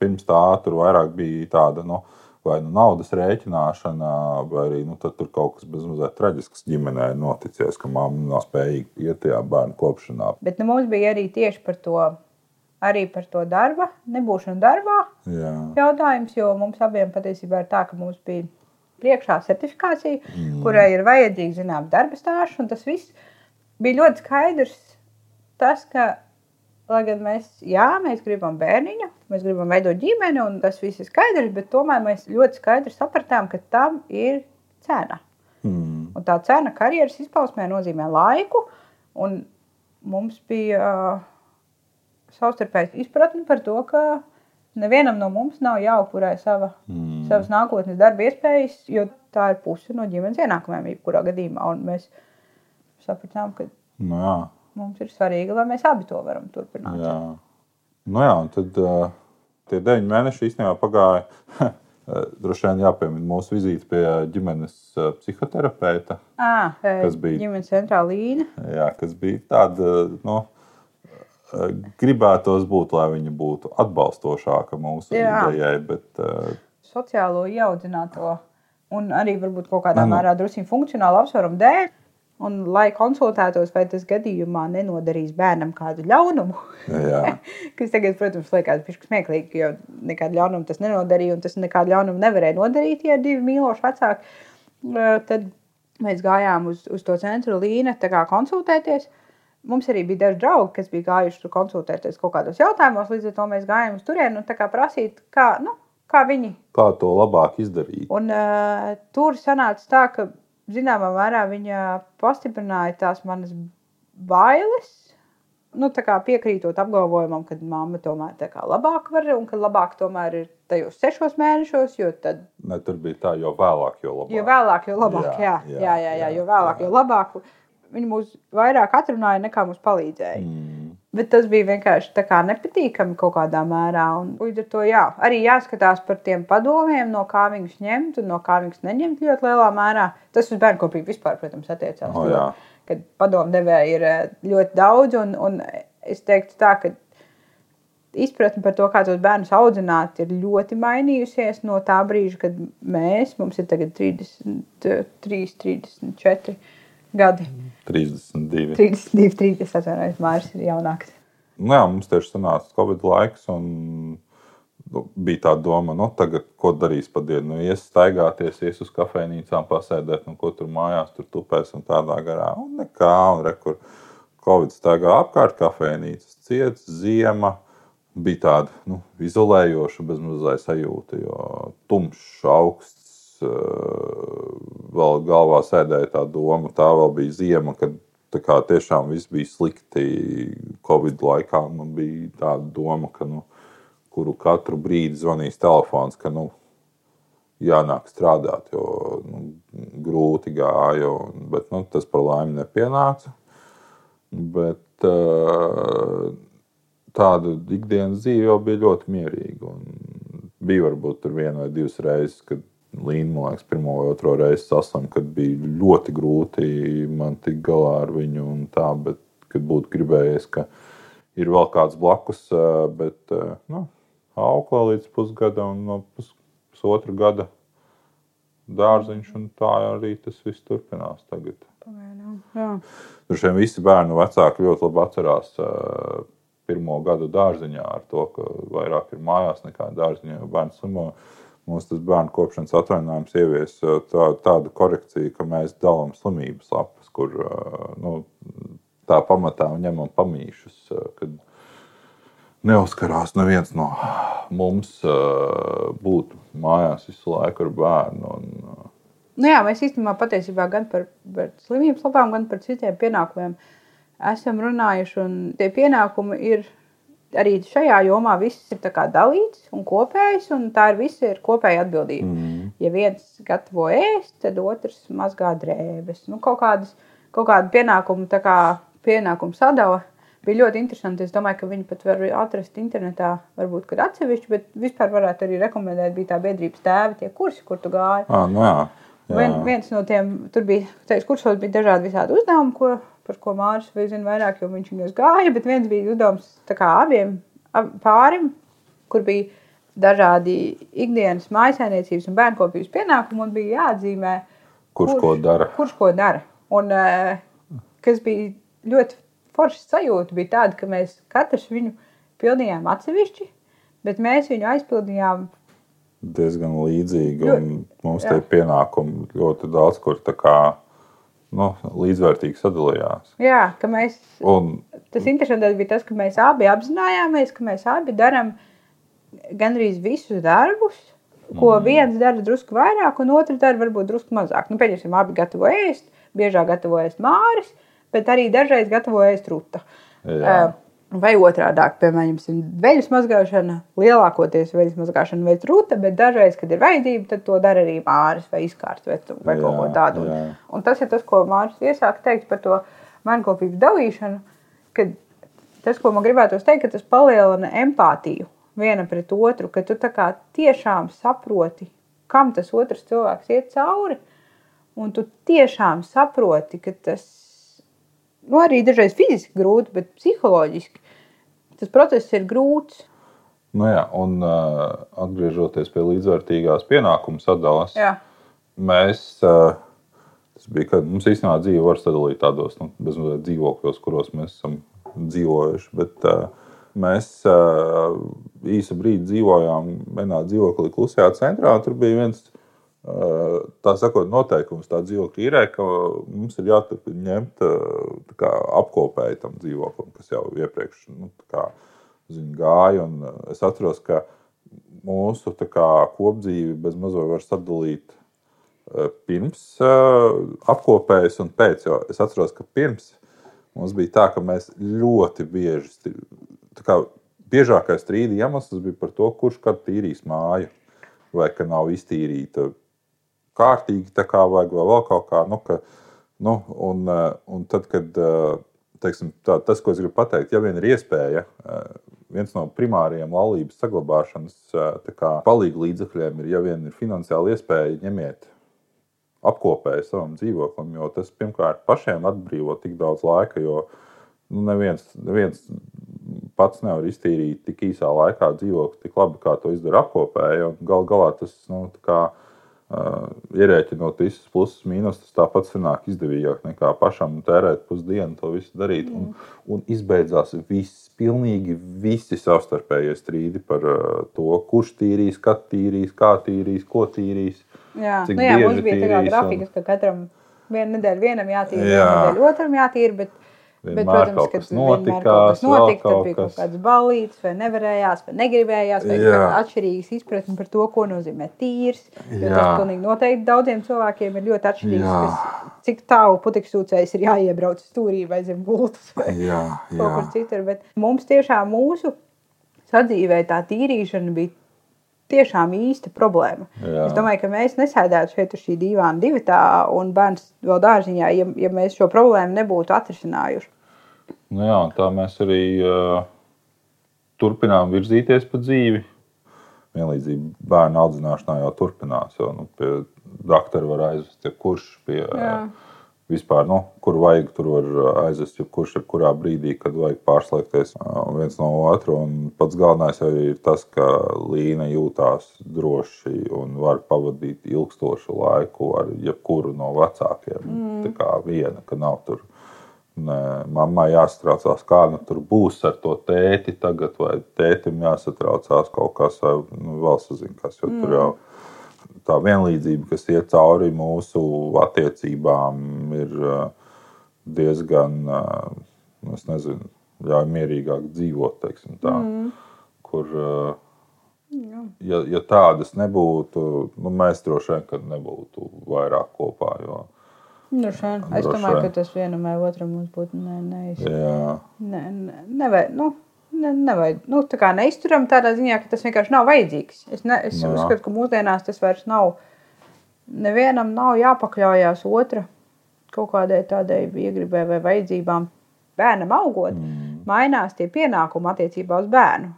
Pirms tā tur vairāk bija tāda. Nu, Vai nu naudas rēķināšana, vai arī nu, tur kaut kas bezmazliet traģisks ģimenē noticis, ka mamma nav spējīga iet tajā bērnu kopšanā. Bet nu, mums bija arī tieši par to, arī par to darba, nebūšanu darbā Jā. jautājums, jo mums abiem patiesībā ir tā, ka mums bija priekšā certifikācija, mm. kurai ir vajadzīga zināma darba stāsts, un tas viss bija ļoti skaidrs. Tas, ka, lai gan mēs, jā, mēs gribam bērniņu, mēs gribam veidot ģimeni, un tas viss ir skaidrs, bet tomēr mēs ļoti skaidri sapratām, ka tam ir cena. Mm. Un tā cena karjeras izpausmē nozīmē laiku. Un mums bija uh, savstarpēji izpratne par to, ka nevienam no mums nav jāupurē sava, mm. Savas nākotnes darba iespējas, jo tā ir puse no ģimenes ienākumiem, jebkurā gadījumā. Un mēs sapratām, ka Nu, jā. mums ir svarīgi, lai mēs abi to varam turpināt. Jā, nu jā un tad uh, tie deviņi mēneši īstenībā pagāja. Droši vien jāpiemina mūsu vizīte pie ģimenes uh, psihoterapeita, À, Kas bija? ģimenes centrāla līnija. jā, kas bija tāda, nu, uh, gribētos būt, lai viņa būtu atbalstošāka mūsu Jā. idejai, bet uh, sociālo ieaudzināto un arī varbūt kaut kādā Nu, nu. mērā drusku funkcionālu apsvērumu dēļ. Un, lai konsultētos, vai tas gadījumā nenodarīs bērnam kādu ļaunumu, jā, kas tagad, protams, liekas smieklīgi, jo nekādu ļaunumu tas nenodarīja, un tas nekādu ļaunumu nevarēja nodarīt, ja ir divi mīloši vecāki. Tad mēs gājām uz, uz to centru līniju, tā kā konsultēties. Mums arī bija daži draugi, kas bija gājuši tur konsultēties kaut kādos jautājumos, līdz ar to mēs gājām uz turieni un prasīt, kā, nu, kā viņi kā to labāk izdarīt. Un, uh, tur sanāca tā, ka zināmā mērā viņa pastiprināja tās manas bailes. Nu, tā kā piekrītot apgalvojumam, ka mamma tomēr labāk var un ka labāk tomēr ir tajos sešos mēnešos, jo tad, Ne, tur bija tā, jo vēlāk, jo labāk. jo vēlāk, jo labāk, Jā, jā, jā, jā, jā, jā, jā, jo vēlāk, jā. jo labāk. Viņi mūs vairāk atrunāja nekā mums palīdzēja. Mm, Bet tas bija vienkārši nepatīkami kaut kādā mērā. Un, līdz ar to jā, arī jāskatās par tiem padomiem, no kā viņus ņemt un no kā viņus neņemt ļoti lielā mērā. Tas uz bērnu kopīgi vispār, protams, attiecās. O, jo, jā. kad padomu devēja ir eh, ļoti daudz, un, un es teiktu tā, ka izpratne par to, kā tos bērnus audzināt, ir ļoti mainījusies no tā brīža, kad mēs, mums ir tagad 33, 34 gadi. 32. 32, 30, atvainojos, Mārcis ir jaunāks. Nu, jā, mums tieši sanāca Covid laiks, un nu, bija tā doma, nu, tagad, ko darīs pa dienu. Nu, ies staigāties, ies uz kafejnīcām, pasēdēt, un ko tur mājās, tur tupēs un tādā garā. Un nekā, un rekur, Covid staigā apkārt kafejnīcas, ciets, ziema. Bija tāda nu, izolējoša, bezmazliet sajūta, jo tumšs, augsts, vēl galvā sēdēja tā doma, tā vēl bija ziema, kad kā tiešām viss bija slikti. Covid laikā man bija tāda doma, ka nu, kuru katru brīdi zvanīs telefons, ka nu, jānāk strādāt, jo nu, grūti gāja. Bet nu, tas par laimi nepienāca. Bet uh, tāda ikdienas dzīve jau bija ļoti mierīga. Bija varbūt viena vai divas reizes, kad Līna, man liekas, pirmo vai otro reizi saslimu, kad bija ļoti grūti man tikt galā ar viņu. Tā, bet, kad būtu gribējies, ka ir vēl kāds blakus, bet nu, auklē līdz pusgadam no pus, pusotra gada dārziņš, un tā arī tas viss turpinās tagad. Tur šiem visi bērnu vecāki ļoti labi atcerās pirmo gadu dārziņā ar to, ka vairāk ir mājās nekā dārziņā, jo bērns slimo. Mums tas bērnu kopšanas atvainājums ievies uh, tā, tādu korekciju, ka mēs dalām slimības lapas, kur uh, nu, tā pamatā ņemam pamīšus, uh, kad neuzkarās neviens no mums būt mājās visu laiku ar bērnu. Un, Nu jā, mēs īstenībā patiesībā gan par, par slimības lapām, gan par citiem pienākumiem esam runājuši. un Tie pienākumi ir arī šajā jomā viss ir dalīts un kopējs, un tā ir visa ir kopēja atbildība. mm, Ja viens gatavo ēst, tad otrs mazgā drēbes. Nu, kaut, kādas, kaut kāda pienākuma, kā pienākuma sadala bija ļoti interesanti. Es domāju, ka viņi pat var atrast internetā, varbūt kad atsevišķi, bet vispār varētu arī rekomendēt. Bija tā biedrības tēva, tie kursi, kur tu gāji. ah, nu jā, jā. Vien, viens no tiem, tur bija, tajos kursos bija dažādi visādi uzdevumi, ko, par ko Mārcis vai zina vairāk, jo viņš viņos gāja, bet viens bija uzdevums abiem ab, pārim, kur bija dažādi ikdienas mājasēniecības un bērnkopības pienākumi un bija jāatzīmē, Kurš ko dara? Kurš ko dara. Un, eh, kas bija ļoti forši sajūta, bija tāda, ka mēs katrs viņu pildījām atsevišķi, bet mēs viņu aizpildījām diezgan līdzīgi. Un Mums tie pienākumi ļoti daudz kur tā kā, nu, līdzvērtīgi sadalījās. Jā, ka mēs, Un, tas interesantais bija tas, ka mēs abi apzinājāmies, ka mēs abi darām gandrīz visus darbus, ko mm. viens dara drusku vairāk, un otrs dara varbūt drusku mazāk. Nu, pieņemsim, abi gatavo ēst, biežāk gatavo ēst māris, bet arī dažreiz gatavo ēst rūta. Jā. Vai otrādi, piemēram, veļas mazgāšana, lielākoties veļas mazgāšana veids rūta, bet dažreiz, kad ir vajadzība, tad to dara arī māris vai izkārts vai, vai Jā, kaut ko tādu. jā. Un, un tas ir tas, ko Mārcis iesāka teikt par to mankopības dalīšanu, kad tas, ko man gribētu teikt, ka tas palielina empātiju viena pret otru, ka tu tiešām saproti, kam tas otrs cilvēks iet cauri, un tu tiešām saproti, ka tas nu, arī dažreiz fiziski grūti, bet psiholoģiski tas process ir grūts. Nu, jā, un uh, atgriežoties pie līdzvērtīgās pienākumu sadalas, Jā. mēs, uh, tas bija, kad mums īstenībā dzīve var sadalīt tādos nu, bezmazliet dzīvokļos, kuros mēs esam dzīvojuši. Bet uh, mēs uh, īsu brīdi dzīvojām vienā dzīvoklī klusajā centrā, tur bija viens. Tā sakot, noteikums tā dzīvokļa īrē, ka mums ir jāturpina ņemt kā apkopēji tam dzīvoklim, kas jau iepriekš nu, kā, zin, gāja. Un es atceros, ka mūsu kā, kopdzīvi bez mazliet var sadalīt pirms apkopējas un pēc. Jo es atceros, ka pirms mums bija tā, ka mēs ļoti bieži, kā biežākais strīda iemesls bija par to, kurš kad tīrīs māju, vai ka nav iztīrīta kārtīgi, tā kā vajag, vai vēl kaut kā. Nu, ka, nu, un, eh, un tad, kad eh, teiksim, tā, tas, ko es gribu pateikt, ja vien ir iespēja, eh, viens no primāriem laulības saglabāšanas eh, tā kā palīga līdzekļiem ir, ja vien ir finansiāli iespēja, ņemiet apkopēju savam dzīvoklim, jo tas pirmkārt pašiem atbrīvo tik daudz laika, jo nu, neviens, neviens pats nevar iztīrīt tik īsā laikā dzīvokli tik labi, kā to izdara apkopēji. Galu galā tas nu, kā, uh, ierēķinot visus plusus, mīnus, tas tāpat sanāk izdevīgāk nekā pašam tērēt pusdienu to visu darīt. Un, un izbeidzās viss, pilnīgi visi savstarpējie strīdi par to, kurš tīrīs, kad tīrīs, kā tīrīs, ko tīrīs. Jā, nu, jā mums bija tīrīs grafika, un- ka katram vienu nedēļu vienam jātīra, Jā. vienu nedēļu otram jātīra. Bet, bet, Vienmēr kaut kas vienmēr notikās, kaut kas notika, tad kaut bija kaut kāds balīts, vai nevarējās, vai negribējās, vai Jā. atšķirīgas izpratne par to, ko nozīmē tīrs. Jo Jā. tas pilnīgi noteikti daudziem cilvēkiem ir ļoti atšķirīgs, Jā. kas, cik tālu putekļsūcējs ir jāiebrauc stūrī vai zem gultas. Vai Jā, kaut kur citur. Bet mums tiešām mūsu sadzīvē tā tīrīšana bija tiešām īsta problēma. Jā. Es domāju, ka mēs nesēdētu šeit uz šī divāna divatā un bērns vēl dārziņā, ja, ja mēs šo problēmu nebūtu atrisinājuši. Nu jā, tā mēs arī uh, turpinām virzīties pa dzīvi. Vienlīdzība bērnu audzināšanā jau turpinās. Jo, nu, pie doktora var aizvest jebkurš. Pie, Jā. Vispār, nu, kur vajag, tur var aizvest jebkurš, jebkurā brīdī, kad vajag pārslēgties uh, viens no otra. Un pats galvenais jau ir tas, ka Līna jūtās droši un var pavadīt ilgstošu laiku ar jebkuru no vecākiem. Mm. Tā kā viena, ka nav tur Nē, mammai jāsatraucās, kā nu, tur būs ar to tēti tagad, vai tētim jāsatraucās kaut kas, vai nu, vēl sazina, kas. Jo tur jau tā vienlīdzība, kas iet cauri mūsu attiecībām, ir diezgan, nu, es nezinu, ļauj mierīgāk dzīvot, teiksim tā. Kur, uh, ja, ja tādas nebūtu, nu, mēs droši vien nebūtu vairāk kopā. Jo, Nu, šen, es domāju, ka tas vienam vai otram būtu ne, neiz, jā, ne, ne, nevajag. Nu, ne, nevajag. Nu, tā kā neizturam tādā ziņā, ka tas vienkārši nav vajadzīgs. Es, ne, es jā. uzskatu, ka mūsdienās tas vairs nav. Nevienam nav jāpakļaujas otra kaut kādai tādai iegribē vai vajadzībām. Bērnam augot, mm. mainās tie pienākumi attiecībā uz bērnu.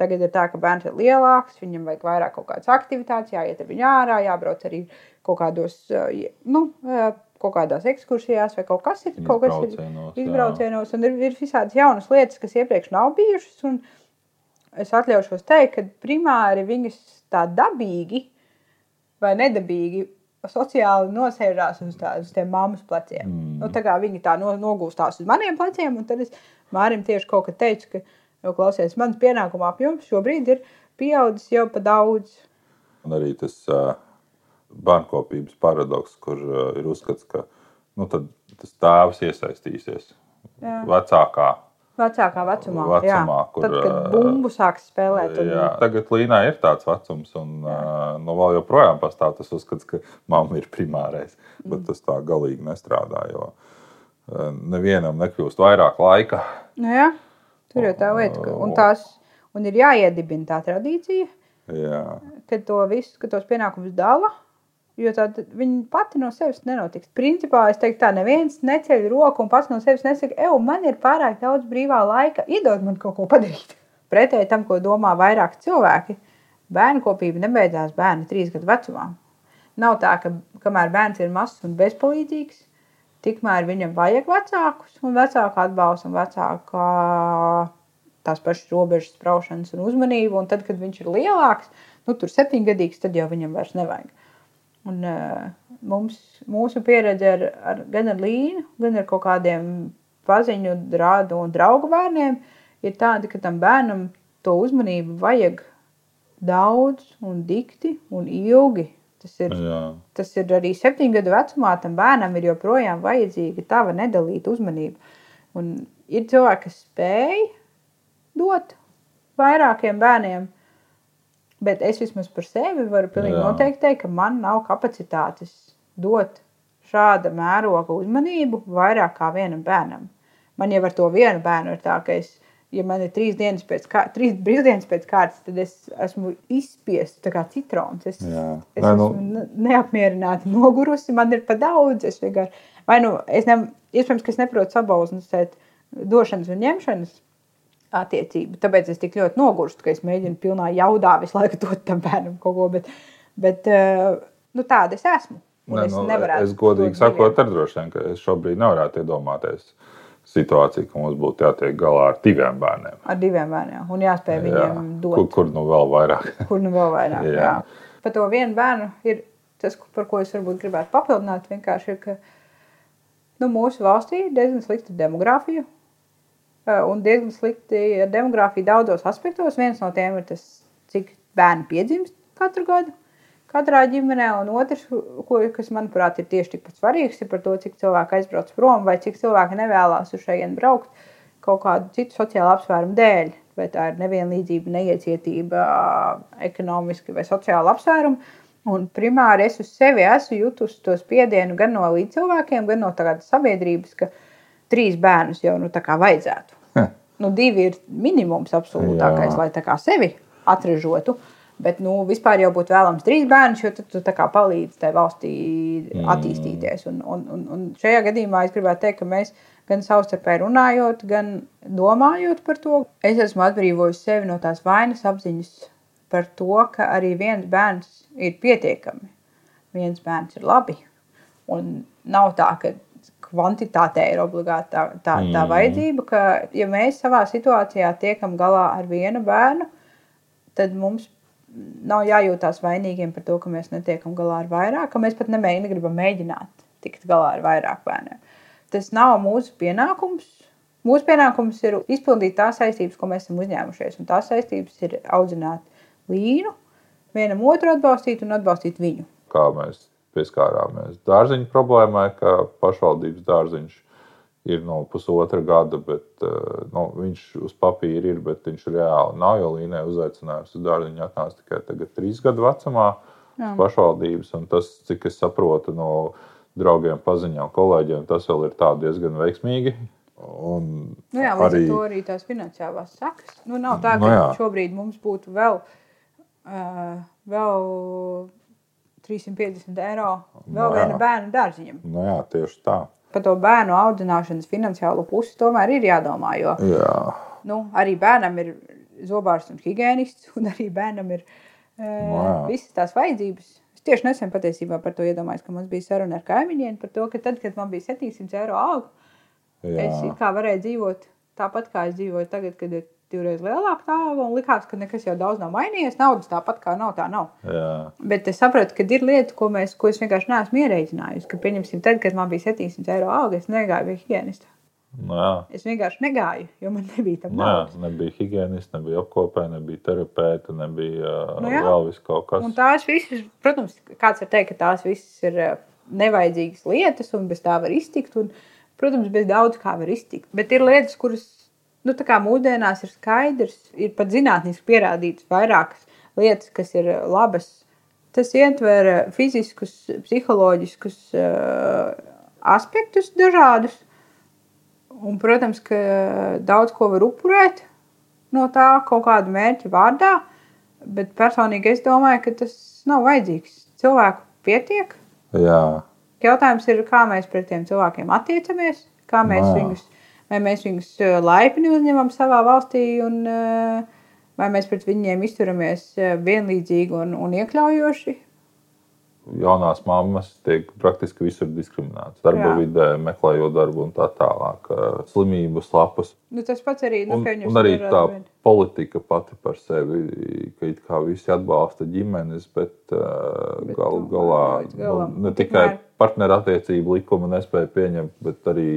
Tagad ir tā, ka bērns ir lielāks, viņam vajag vairāk kaut kādas aktivitātes, jāiet ar viņu ārā, jābrauc arī kaut kādos, eh, nu, eh, kaut kādās ekskursijās vai kaut kas ir. Kaut kas ir izbraucienos, un ir, ir visādas jaunas lietas, kas iepriekš nav bijušas. un Es atļaušos teikt, ka primāri viņas tā dabīgi vai nedabīgi sociāli nosēžās uz, tā, uz tiem mammas pleciem. Mm. Nu, tā kā viņi tā no, nogūstās uz maniem pleciem, un tad es Mārim tieši kaut kad teicu, ka, jau klausies, mans pienākuma apjoms šobrīd ir pieaudzis jau pa daudz. Un arī tas uh, bērnkopības paradoks, kur uh, ir uzskats, ka nu, tas tēvs iesaistīsies Jā. vecākā. Vecākā vecumā, Vecumā, jā. kur, tad, kad ā, bumbu sāks spēlēt. Un, Jā, tagad Līnā ir tāds vecums, un uh, nu, vēl joprojām pastāv tas uzskats, ka mamma ir primārais. Bet tas tā galīgi nestrādā. Jo, nevienam nekļūst vairāk laika. Nu, jā, tur jau tā lieta, ka un tās, un ir jāiedibina tā tradīcija, Jā, ka to visu, ka tos pienākumus dala, jo tad viņi pati no sevis nenotiks. Principā es teiktu tā, neviens neceļ roku un pats no sevis nesaka, ev, man ir pārāk daudz brīvā laika, iedod man kaut ko padarīt. Pretēji tam, ko domā vairāk cilvēki, bērnu kopība nebeidzās bērni trīs gadu vecumā. Nav tā, ka kamēr bērns ir mazs un bezpalīdzīgs, tikmēr viņam vajag vecākus un vecāku atbalstu un vecāku tās pašas robežas spraušanas un uzmanību. Un tad, kad viņš ir lielāks, nu, tur septiņgadīgs, tad jau viņam vairs nevajag. Un, uh, mums, mūsu pieredze ar, ar, gan ar Līnu, gan ar kaut kādiem paziņu, rādu un draugu bērniem ir tāda, ka tam bērnam to uzmanību vajag daudz un dikti un ilgi. Tas ir, jā. tas ir arī septiņu gadu vecumā, tam bērnam ir joprojām vajadzīga tava nedalīta uzmanība. Un ir cilvēki, kas spēj dot vairākiem bērniem, bet es vismaz par sevi varu pilnīgi Jā. noteikti teikt, ka man nav kapacitātes dot šāda mēroga uzmanību vairāk kā vienam bērnam. Man jau ar to vienu bērnu ir tā, ka es, ja man ir trīs dienas pēc, kā, trīs brīvdienas pēc kārtas, tad es esmu izspiests kā citrons. Es, Jā. es Nē, nu- esmu ne- neapmierināta, nogurusi, man ir pa daudz. Es vienkārši, vai nu, es ne, iespējams, ka es neprotu sabalansēt došanas un ņemšanas attiecību. Tāpēc es tik ļoti nogurstu, ka es mēģinu pilnā jaudā visu laiku dot tam bērnam kaut ko. Bet, bet eh, nu, tāda es esmu. Nē, es nu, es godīgi sakot, ar droši vien, ka es šobrīd nevarētu iedomāties situāciju, ka mums būtu jātiek galā ar diviem bērniem. ar diviem bērniem. Un jāspēj Jā. viņiem dot. Kur, kur nu vēl vairāk? Kur nu vēl vairāk? Jā. Jā. Par to vienu bērnu ir tas, par ko es varbūt gribētu papildināt. Vienkārši ir, ka nu, mūsu valstī ir diezgan slikta demogrāfija. Eh, Un diezgan slikti ar demogrāfiju daudzos aspektos. Viens no tiem ir tas, cik bērni piedzimst katru gadu. Katrā ģimenē, un otrs, ko, kas manuprāt ir tieši tikpat svarīgs, ir par to, cik cilvēki aizbrauc prom vai cik cilvēki nevēlas uz šejienes braukt kaut kādu citu sociālu apsvērumu dēļ. Vai tā ir nevienlīdzība, neiecietība, ekonomiski vai sociāli apsvērumi. Un primāri es uz sevi esmu jutusi to spiedienu gan no līdzcilvēkiem, gan no tādas sabiedrības, ka trīs bērnus jau nu, vajadzētu. Nu, divi ir minimums absolūtākais, Jā. lai kā sevi atražotu. Bet nu, vispār jau būtu vēlams trīs bērnus, jo tad tu palīdzi tai valstī attīstīties. Un, un, un, un šajā gadījumā es gribētu teikt, ka mēs gan savstarpēji runājot, gan domājot par to, es esmu atbrīvojis sevi no tās vainas apziņas par to, ka arī viens bērns ir pietiekami. Viens bērns ir labi. Un nav tā, ka kvantitātē ir obligāti tā, tā, tā vajadzība, ka, ja mēs savā situācijā tiekam galā ar vienu bērnu, tad mums nav jājūtās vainīgiem par to, ka mēs netiekam galā ar vairāk, ka mēs pat nemē, negribam mēģināt tikt galā ar vairāk bērniem. Tas nav mūsu pienākums. Mūsu pienākums ir izpildīt tās saistības, ko mēs esam uzņēmušies. Un tās saistības ir audzināt līnu, vienam otru atbalstīt un atbalstīt viņu. Kā mēs pieskārāmies dārziņu problēmai, ka pašvaldības dārziņš ir no pusotra gada, bet eh, nu, viņš uz papīra ir, bet viņš reāli nav. Jo Līnai uzaicinājums uz dārziņu atnāca tikai tagad, trīs gadu vecumā, pašvaldības. Un tas, cik es saprotu no draugiem, paziņām, kolēģiem, tas vēl ir diezgan veiksmīgi. Un Nu jā, arī... ar to arī tās finansiālās sekas. Nu, nav tā, ka Nu nu jā. šobrīd mums būtu vēl, uh, vēl 350 eiro vēl Nu jā. viena bērnu dārziņam. Nu, jā, tieši tā. Par to bērnu audzināšanas finansiālo pusi tomēr ir jādomā. Jo Jā. nu, arī bērnam ir zobārs un higiēnists, un arī bērnam ir uh, jā. visas tās vajadzības. Es tieši nesen patiesībā par to iedomājos, ka mums bija saruna ar kaimiņiem par to, ka tad, kad man bija 700 eiro alga, Jā. Es kā varēju dzīvot tāpat, kā es dzīvoju tagad, kad ir divreiz lielāka tā alga. Un likās, ka nekas jau daudz nav mainījies. Naudas tāpat kā nav, tā nav. Jā. Bet es sapratu, ka ir lietas, ko, mēs, ko es vienkārši neesmu ierēķinājusi. Ka, pieņemsim, tad, kad man bija 700 eiro alga, es negāju pie higienista. Nu, jā. Es vienkārši negāju, jo man nebija tam Nu, naudas. nebija higiēnists, nebija apkopēji, nebija terapeita, nebija Nu nu, jā. vēl vis kaut kas. Un tās visas, protams, kāds var teikt, ka tās visas ir eh, nevajadzīgas lietas, un bez tā var iztikt. Un, protams, bez daudz kā var iztikt. Bet ir lietas, kuras nu, tā kā mūsdienās ir skaidrs, ir pat zinātniski pierādītas vairākas lietas, kas ir eh, labas. Tas ietver eh, fiziskus, psiholoģiskus uh, aspektus dažādus. Un, protams, ka daudz ko var upurēt no tā kaut kāda mērķa vārdā, bet personīgi es domāju, ka tas nav vajadzīgs. Cilvēku pietiek. Jā. Jautājums ir, kā mēs pret tiem cilvēkiem attiecamies, kā mēs Jā. viņus, vai mēs viņus eh, laipni uzņemam savā valstī, un eh, vai mēs pret viņiem izturamies eh, vienlīdzīgi un, un iekļaujoši. Jaunās mammas tiek praktiski visur diskriminētas. Darba Jā. vidē, meklējot darbu un tā tālāk. Slimības lapas. Nu, tas pats arī nu, Un, un arī tā eh, politika pati par sevi, ka it kā visi atbalsta ģimenes, bet, uh, Bet galu galā galam. nu, ne tikai partnerattiecību likumu nespēja pieņemt, bet arī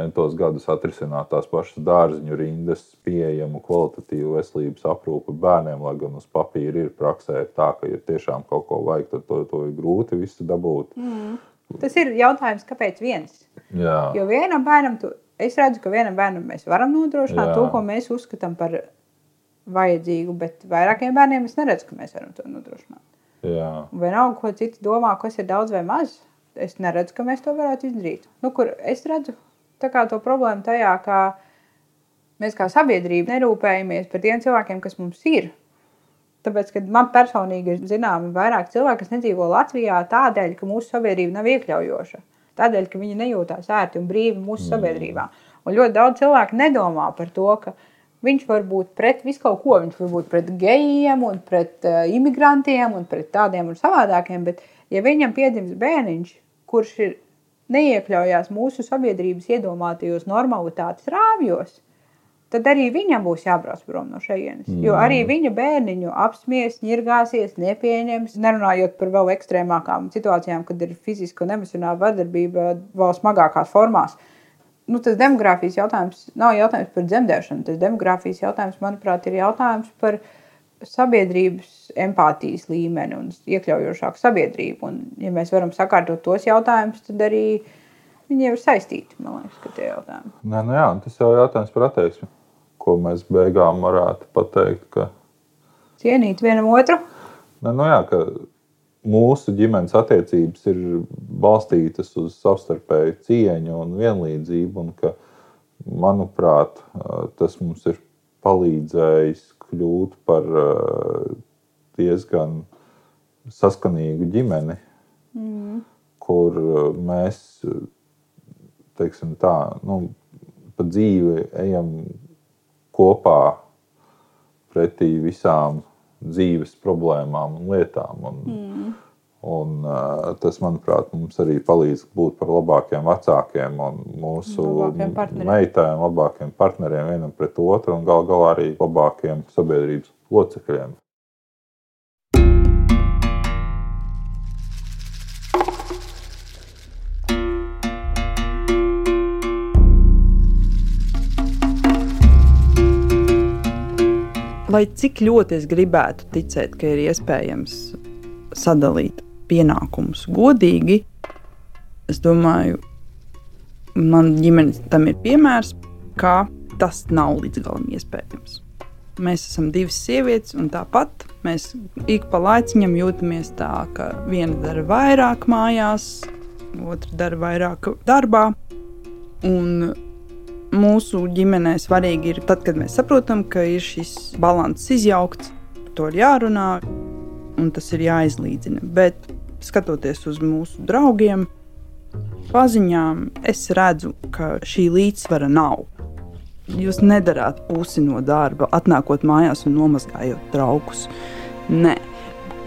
entos gadus atrisināt tās pašas dārziņu rindas, pieejamu kvalitatīvu veselības aprūpi bērniem, lai gan uz papīra ir praksē tā, ka, ja tiešām kaut ko vajag, tad to, to ir grūti visu dabūt. Mm. Tas ir jautājums, kāpēc viens? Jā, Jo vienam bērnam, tu, es redzu, ka vienam bērnam mēs varam nodrošināt Jā. to, ko mēs uzskatām par vajadzīgu, bet vairākiem bērniem es neredzu, ka mēs varam to nodrošināt. vienalga, ko citi domā, kas ir daudz vai maz, es neredzu, ka mēs to varētu izdarīt. Nu, kur es redzu to problēmu tajā, ka mēs kā sabiedrība nerūpējamies par tiem cilvēkiem, kas mums ir. Tāpēc, kad man personīgi ir zināmi vairāk cilvēki, kas nedzīvo Latvijā tādēļ, ka mūsu sabiedrība nav iekļaujoša. Tādēļ, ka viņi nejūtās ērti un brīvi mūsu mm. sabiedrībā. Un ļoti daudz cilvēku nedomā par to, ka viņš var būt pret visu kaut ko. Viņš var būt pret gejiem, un pret uh, imigrantiem un pret tādiem un savādākiem. Bet, ja viņam piedzimst bērniņš, kurš ir neiekļaujās mūsu sabiedrības iedomātajos normalitātes rāmjos, tad arī viņam būs jābrauc prom no šejienes. Mm. Jo arī viņa bērniņu apsmies, ņirgāsies, nepieņems. Nerunājot par vēl ekstrēmākām situācijām, kad ir fiziska un emocionāla vardarbība vēl smagākās formās. Nu, tas demogrāfijas jautājums nav jautājums par dzemdēšanu. Tas demogrāfijas jautājums, manuprāt, ir jautājums par sabiedrības empātijas līmeni un iekļaujošāku sabiedrību. Un, ja mēs varam sakārtot tos jautājumus, tad arī viņi ir saistīti. Man liekas, ka tie jautājumi. Nē, nu jā, tas jau ir jautājums par attieksmi. Ko mēs beigām varētu pateikt, ka, Cienīt vienam otru. nē, nu jā, ka mūsu ģimenes attiecības ir balstītas uz savstarpēju cieņu un vienlīdzību. Un ka, manuprāt, tas mums ir palīdzējis kļūt par eh, diezgan saskanīgu ģimeni, mm. kur eh, mēs, teiksim tā, nu, pa dzīvi ejam kopā pretī visām dzīves problēmām un lietām. Un, mm. Un, tas, manuprāt, mums arī palīdz būt par labākiem vecākiem un mūsu Labākiem partneriem. meitēm, labākiem partneriem vienam pret otru un gal galā arī labākiem sabiedrības locekļiem. Lai cik ļoti es gribētu ticēt, ka ir iespējams sadalīt pienākumus godīgi, es domāju, man ģimenes tam ir piemērs, ka tas nav līdz galam iespējams. Mēs esam divas sievietes, un tāpat mēs ik pa laiciņam jūtamies tā, ka viena dara vairāk mājās, otra dara vairāk darbā. Un mūsu ģimenē svarīgi ir tad, kad mēs saprotam, ka ir šis līdzsvars izjaukts, par to ir jārunā un tas ir jāizlīdzina. Bet skatoties uz mūsu draugiem, paziņām, es redzu, ka šī līdzsvara nav. Jūs nedarāt pusi no darba, atnākot mājās un nomazgājot traukus. Nē,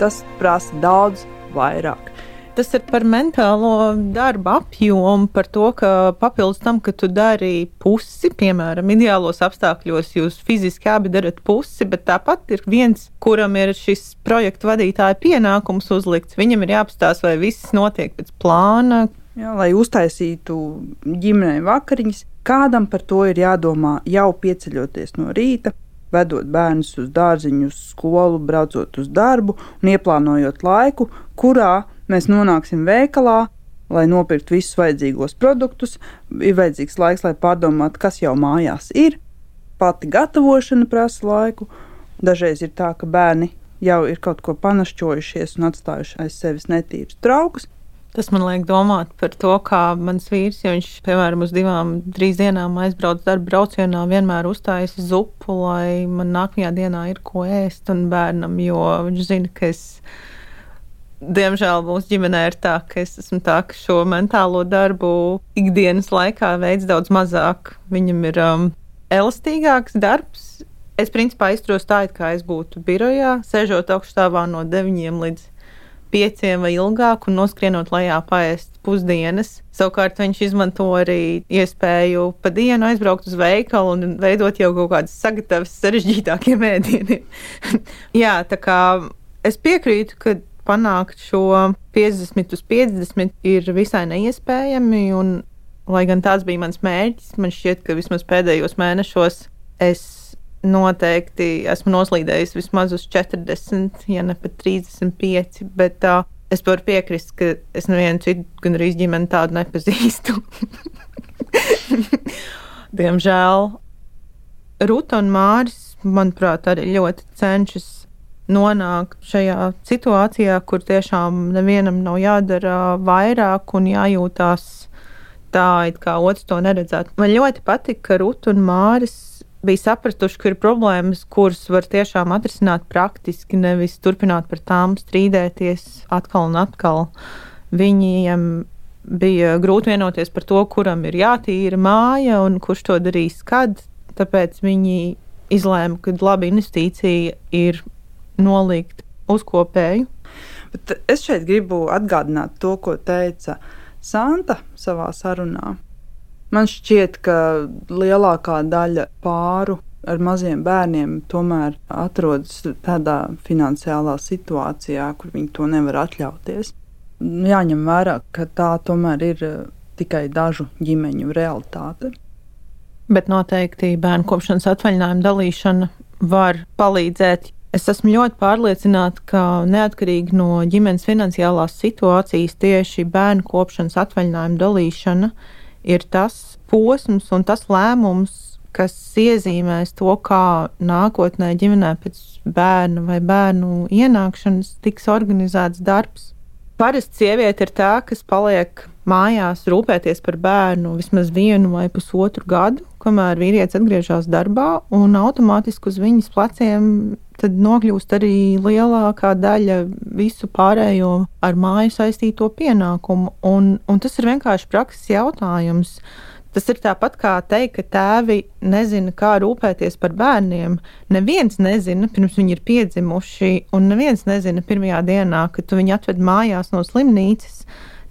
tas prasa daudz vairāk. Tas ir par mentālo darbu apjomu, par to, ka papildus tam, ka tu dari pusi, piemēram, ideālos apstākļos, jūs fiziski abi darat pusi, bet tāpat ir viens, kuram ir šis projekta vadītāja pienākums uzlikts. Viņam ir jāapstāsta, vai viss notiek pēc plāna. Jā, lai uztaisītu ģimenei vakariņas, kādam par to ir jādomā jau pieceļoties no rīta, vedot bērnus uz dārziņu, uz skolu, braucot uz darbu un ieplānojot laiku, kurā mēs nonāksim veikalā, lai nopirktu visus vajadzīgos produktus. Ir vajadzīgs laiks, lai pārdomātu, kas jau mājās ir. Pati gatavošana prasa laiku. Dažreiz ir tā, ka bērni jau ir kaut ko panašķojušies un atstājuši aiz sevis netīrus traukus. Tas man liek domāt par to, kā mans vīrs, ja viņš, piemēram, uz divām, trīs dienām aizbrauc darba braucienā, vienmēr uzstājas zupu, lai man nākamajā dienā ir ko ēst un bērnam, jo viņš zina, ka es, diemžēl, mūsu ģimenē ir tā, ka es esmu tā, ka šo mentālo darbu ikdienas laikā veids daudz mazāk. Viņam ir um, elastīgāks darbs. Es principā izturos tā, it kā es būtu birojā, sēžot augšstāvā no 9 līdz pieciem vai ilgāk, un noskrienot lejā paēst pusdienas. Savukārt viņš izmanto arī iespēju pa dienu aizbraukt uz veikalu un veidot jau kaut kādas sagatavas sarežģītākiem ēdieniem. Jā, tā kā es piekrītu, ka panākt šo 50 uz 50 ir visai neiespējami, un lai gan tāds bija mans mērķis, man šķiet, ka vismaz pēdējos mēnešos es noteikti esmu noslīdējis vismaz uz 40, ja ne pat 35. Bet uh, es varu piekrist, ka es nevienu citu, gan arī ģimeni tādu nepazīstu. Diemžēl Ruta un Māris, manuprāt, arī ļoti cenšas nonākt šajā situācijā, kur tiešām nevienam nav jādara vairāk un jājūtās tā, it kā otrs to neredzētu. Man ļoti patika, ka Ruta un Māris bija sapratuši, ka ir problēmas, kuras var tiešām atrisināt praktiski, nevis turpināt par tām strīdēties atkal un atkal. Viņiem bija grūti vienoties par to, kuram ir jātīra māja un kurš to darīs kad. Tāpēc viņi izlēma, ka laba investīcija ir nolikt uz kopēju. Bet es šeit gribu atgādināt to, ko teica Santa savā sarunā. Man šķiet, ka lielākā daļa pāru ar maziem bērniem tomēr atrodas tādā finansiālā situācijā, kur viņi to nevar atļauties. Jāņem vērā, ka tā tomēr ir eh, tikai dažu ģimeņu realitāte. Bet noteikti bērnu kopšanas atvaļinājuma dalīšana var palīdzēt. Es esmu ļoti pārliecināta, ka neatkarīgi no ģimenes finansiālās situācijas tieši bērnu kopšanas atvaļinājuma dalīšana ir tas posms un tas lēmums, kas iezīmēs to, kā nākotnē ģimenē pēc bērna vai bērnu ienākšanas tiks organizēts darbs. Parasti sieviete ir tā, kas paliek mājās rūpēties par bērnu vismaz vienu vai pusotru gadu, kamēr vīrietis atgriežas darbā, un automātiski uz viņas pleciem tad nokļūst arī lielākā daļa visu pārējo ar māju saistīto pienākumu. Un, un tas ir vienkārši prakses jautājums. Tas ir tāpat kā teikt, ka tēvi nezina, kā rūpēties par bērniem. Neviens nezina, pirms viņi ir piedzimuši, un neviens nezina pirmajā dienā, kad tu viņu atved mājās no slimnīcas.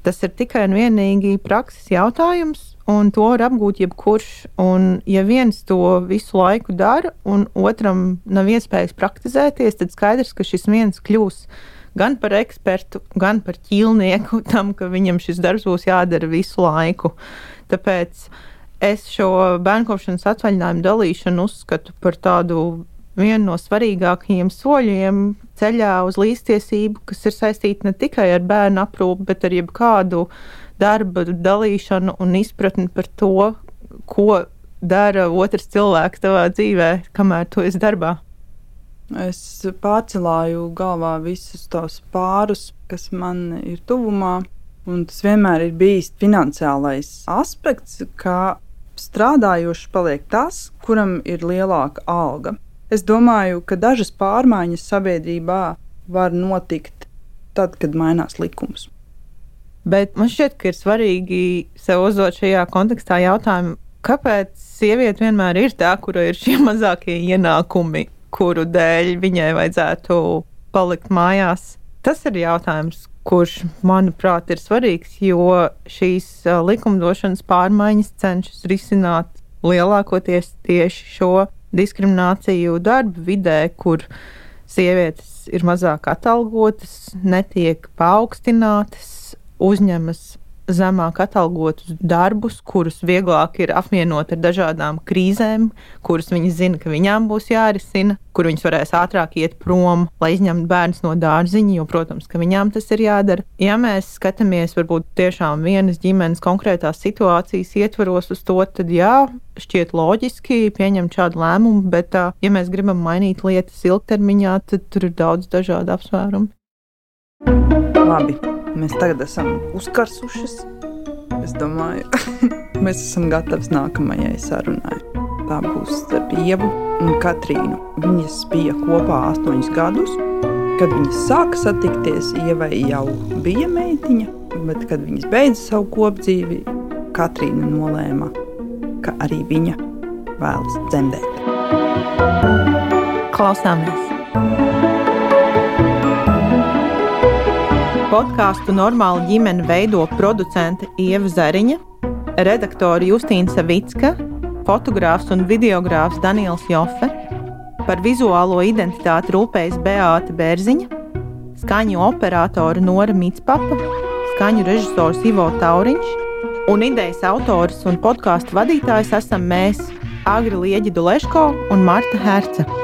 Tas ir tikai un vienīgi prakses jautājums, un to var apgūt jebkurš. Un, ja viens to visu laiku dara, un otram nav iespējas praktizēties, tad skaidrs, ka šis viens kļūs gan par ekspertu, gan par ķīlnieku tam, ka viņam šis darbs būs jādara visu laiku. Tāpēc es šo bērnkopšanas atvaļinājumu dalīšanu uzskatu par tādu vienu no svarīgākajiem soļiem ceļā uz līdztiesību, kas ir saistīta ne tikai ar bērnu aprūpi, bet ar jebkādu darba dalīšanu un izpratni par to, ko dara otrs cilvēks tavā dzīvē, kamēr tu esi darbā. Es pārcelāju galvā visus tos pārus, kas man ir tuvumā, Un tas vienmēr ir bijis finansiālais aspekts, ka strādājošs paliek tas, kuram ir lielāka alga. Es domāju, ka dažas pārmaiņas sabiedrībā var notikt tad, kad mainās likums. Bet man šķiet, ka ir svarīgi sev uzdot šajā kontekstā jautājumu, kāpēc sieviete vienmēr ir tā, kura ir šie mazākie ienākumi, kuru dēļ viņai vajadzētu palikt mājās. Tas ir jautājums, kurš, manuprāt, ir svarīgs, jo šīs likumdošanas pārmaiņas cenšas risināt lielākoties tieši šo diskrimināciju darba vidē, kur sievietes ir mazāk atalgotas, netiek paaugstinātas, uzņemas zemāk atalgotus darbus, kurus vieglāk ir apvienot ar dažādām krīzēm, kuras viņas zina, ka viņām būs jārisina, kur viņas varēs ātrāk iet prom, lai izņemtu bērnus no dārziņa, jo, protams, ka viņām tas ir jādara. Ja mēs skatāmies varbūt tiešām vienas ģimenes konkrētās situācijas ietvaros uz to, tad jā, šķiet loģiski pieņemt šādu lēmumu, bet, ja mēs gribam mainīt lietas ilgtermiņā, tad tur ir daudz dažādu apsvērumu. Labi Mēs tagad esam uzkarsušas. Es domāju, mēs esam gatavi nākamajai sarunai. Tā būs starp Ievu un Katrīnu. Viņas bija kopā astoņus gadus. Kad viņas sāka satikties, Ievai jau bija meitiņa, bet kad viņas beidza savu kopdzīvi, Katrīna nolēma, ka arī viņa vēlas dzemdēt. Klausāmies! Podkāstu normāli ģimene veido producente Ieva Zariņa, redaktore Justīna Savicka, fotogrāfs un videogrāfs Daniels Jofe, par vizuālo identitāti rūpējas Beāta Bērziņa, skaņu operātora Nora Mitspapa, skaņu režisors Ivo Tauriņš un idejas autors un podkāstu vadītājs esam mēs, Agri Lieģidu Leško un Marta Herce.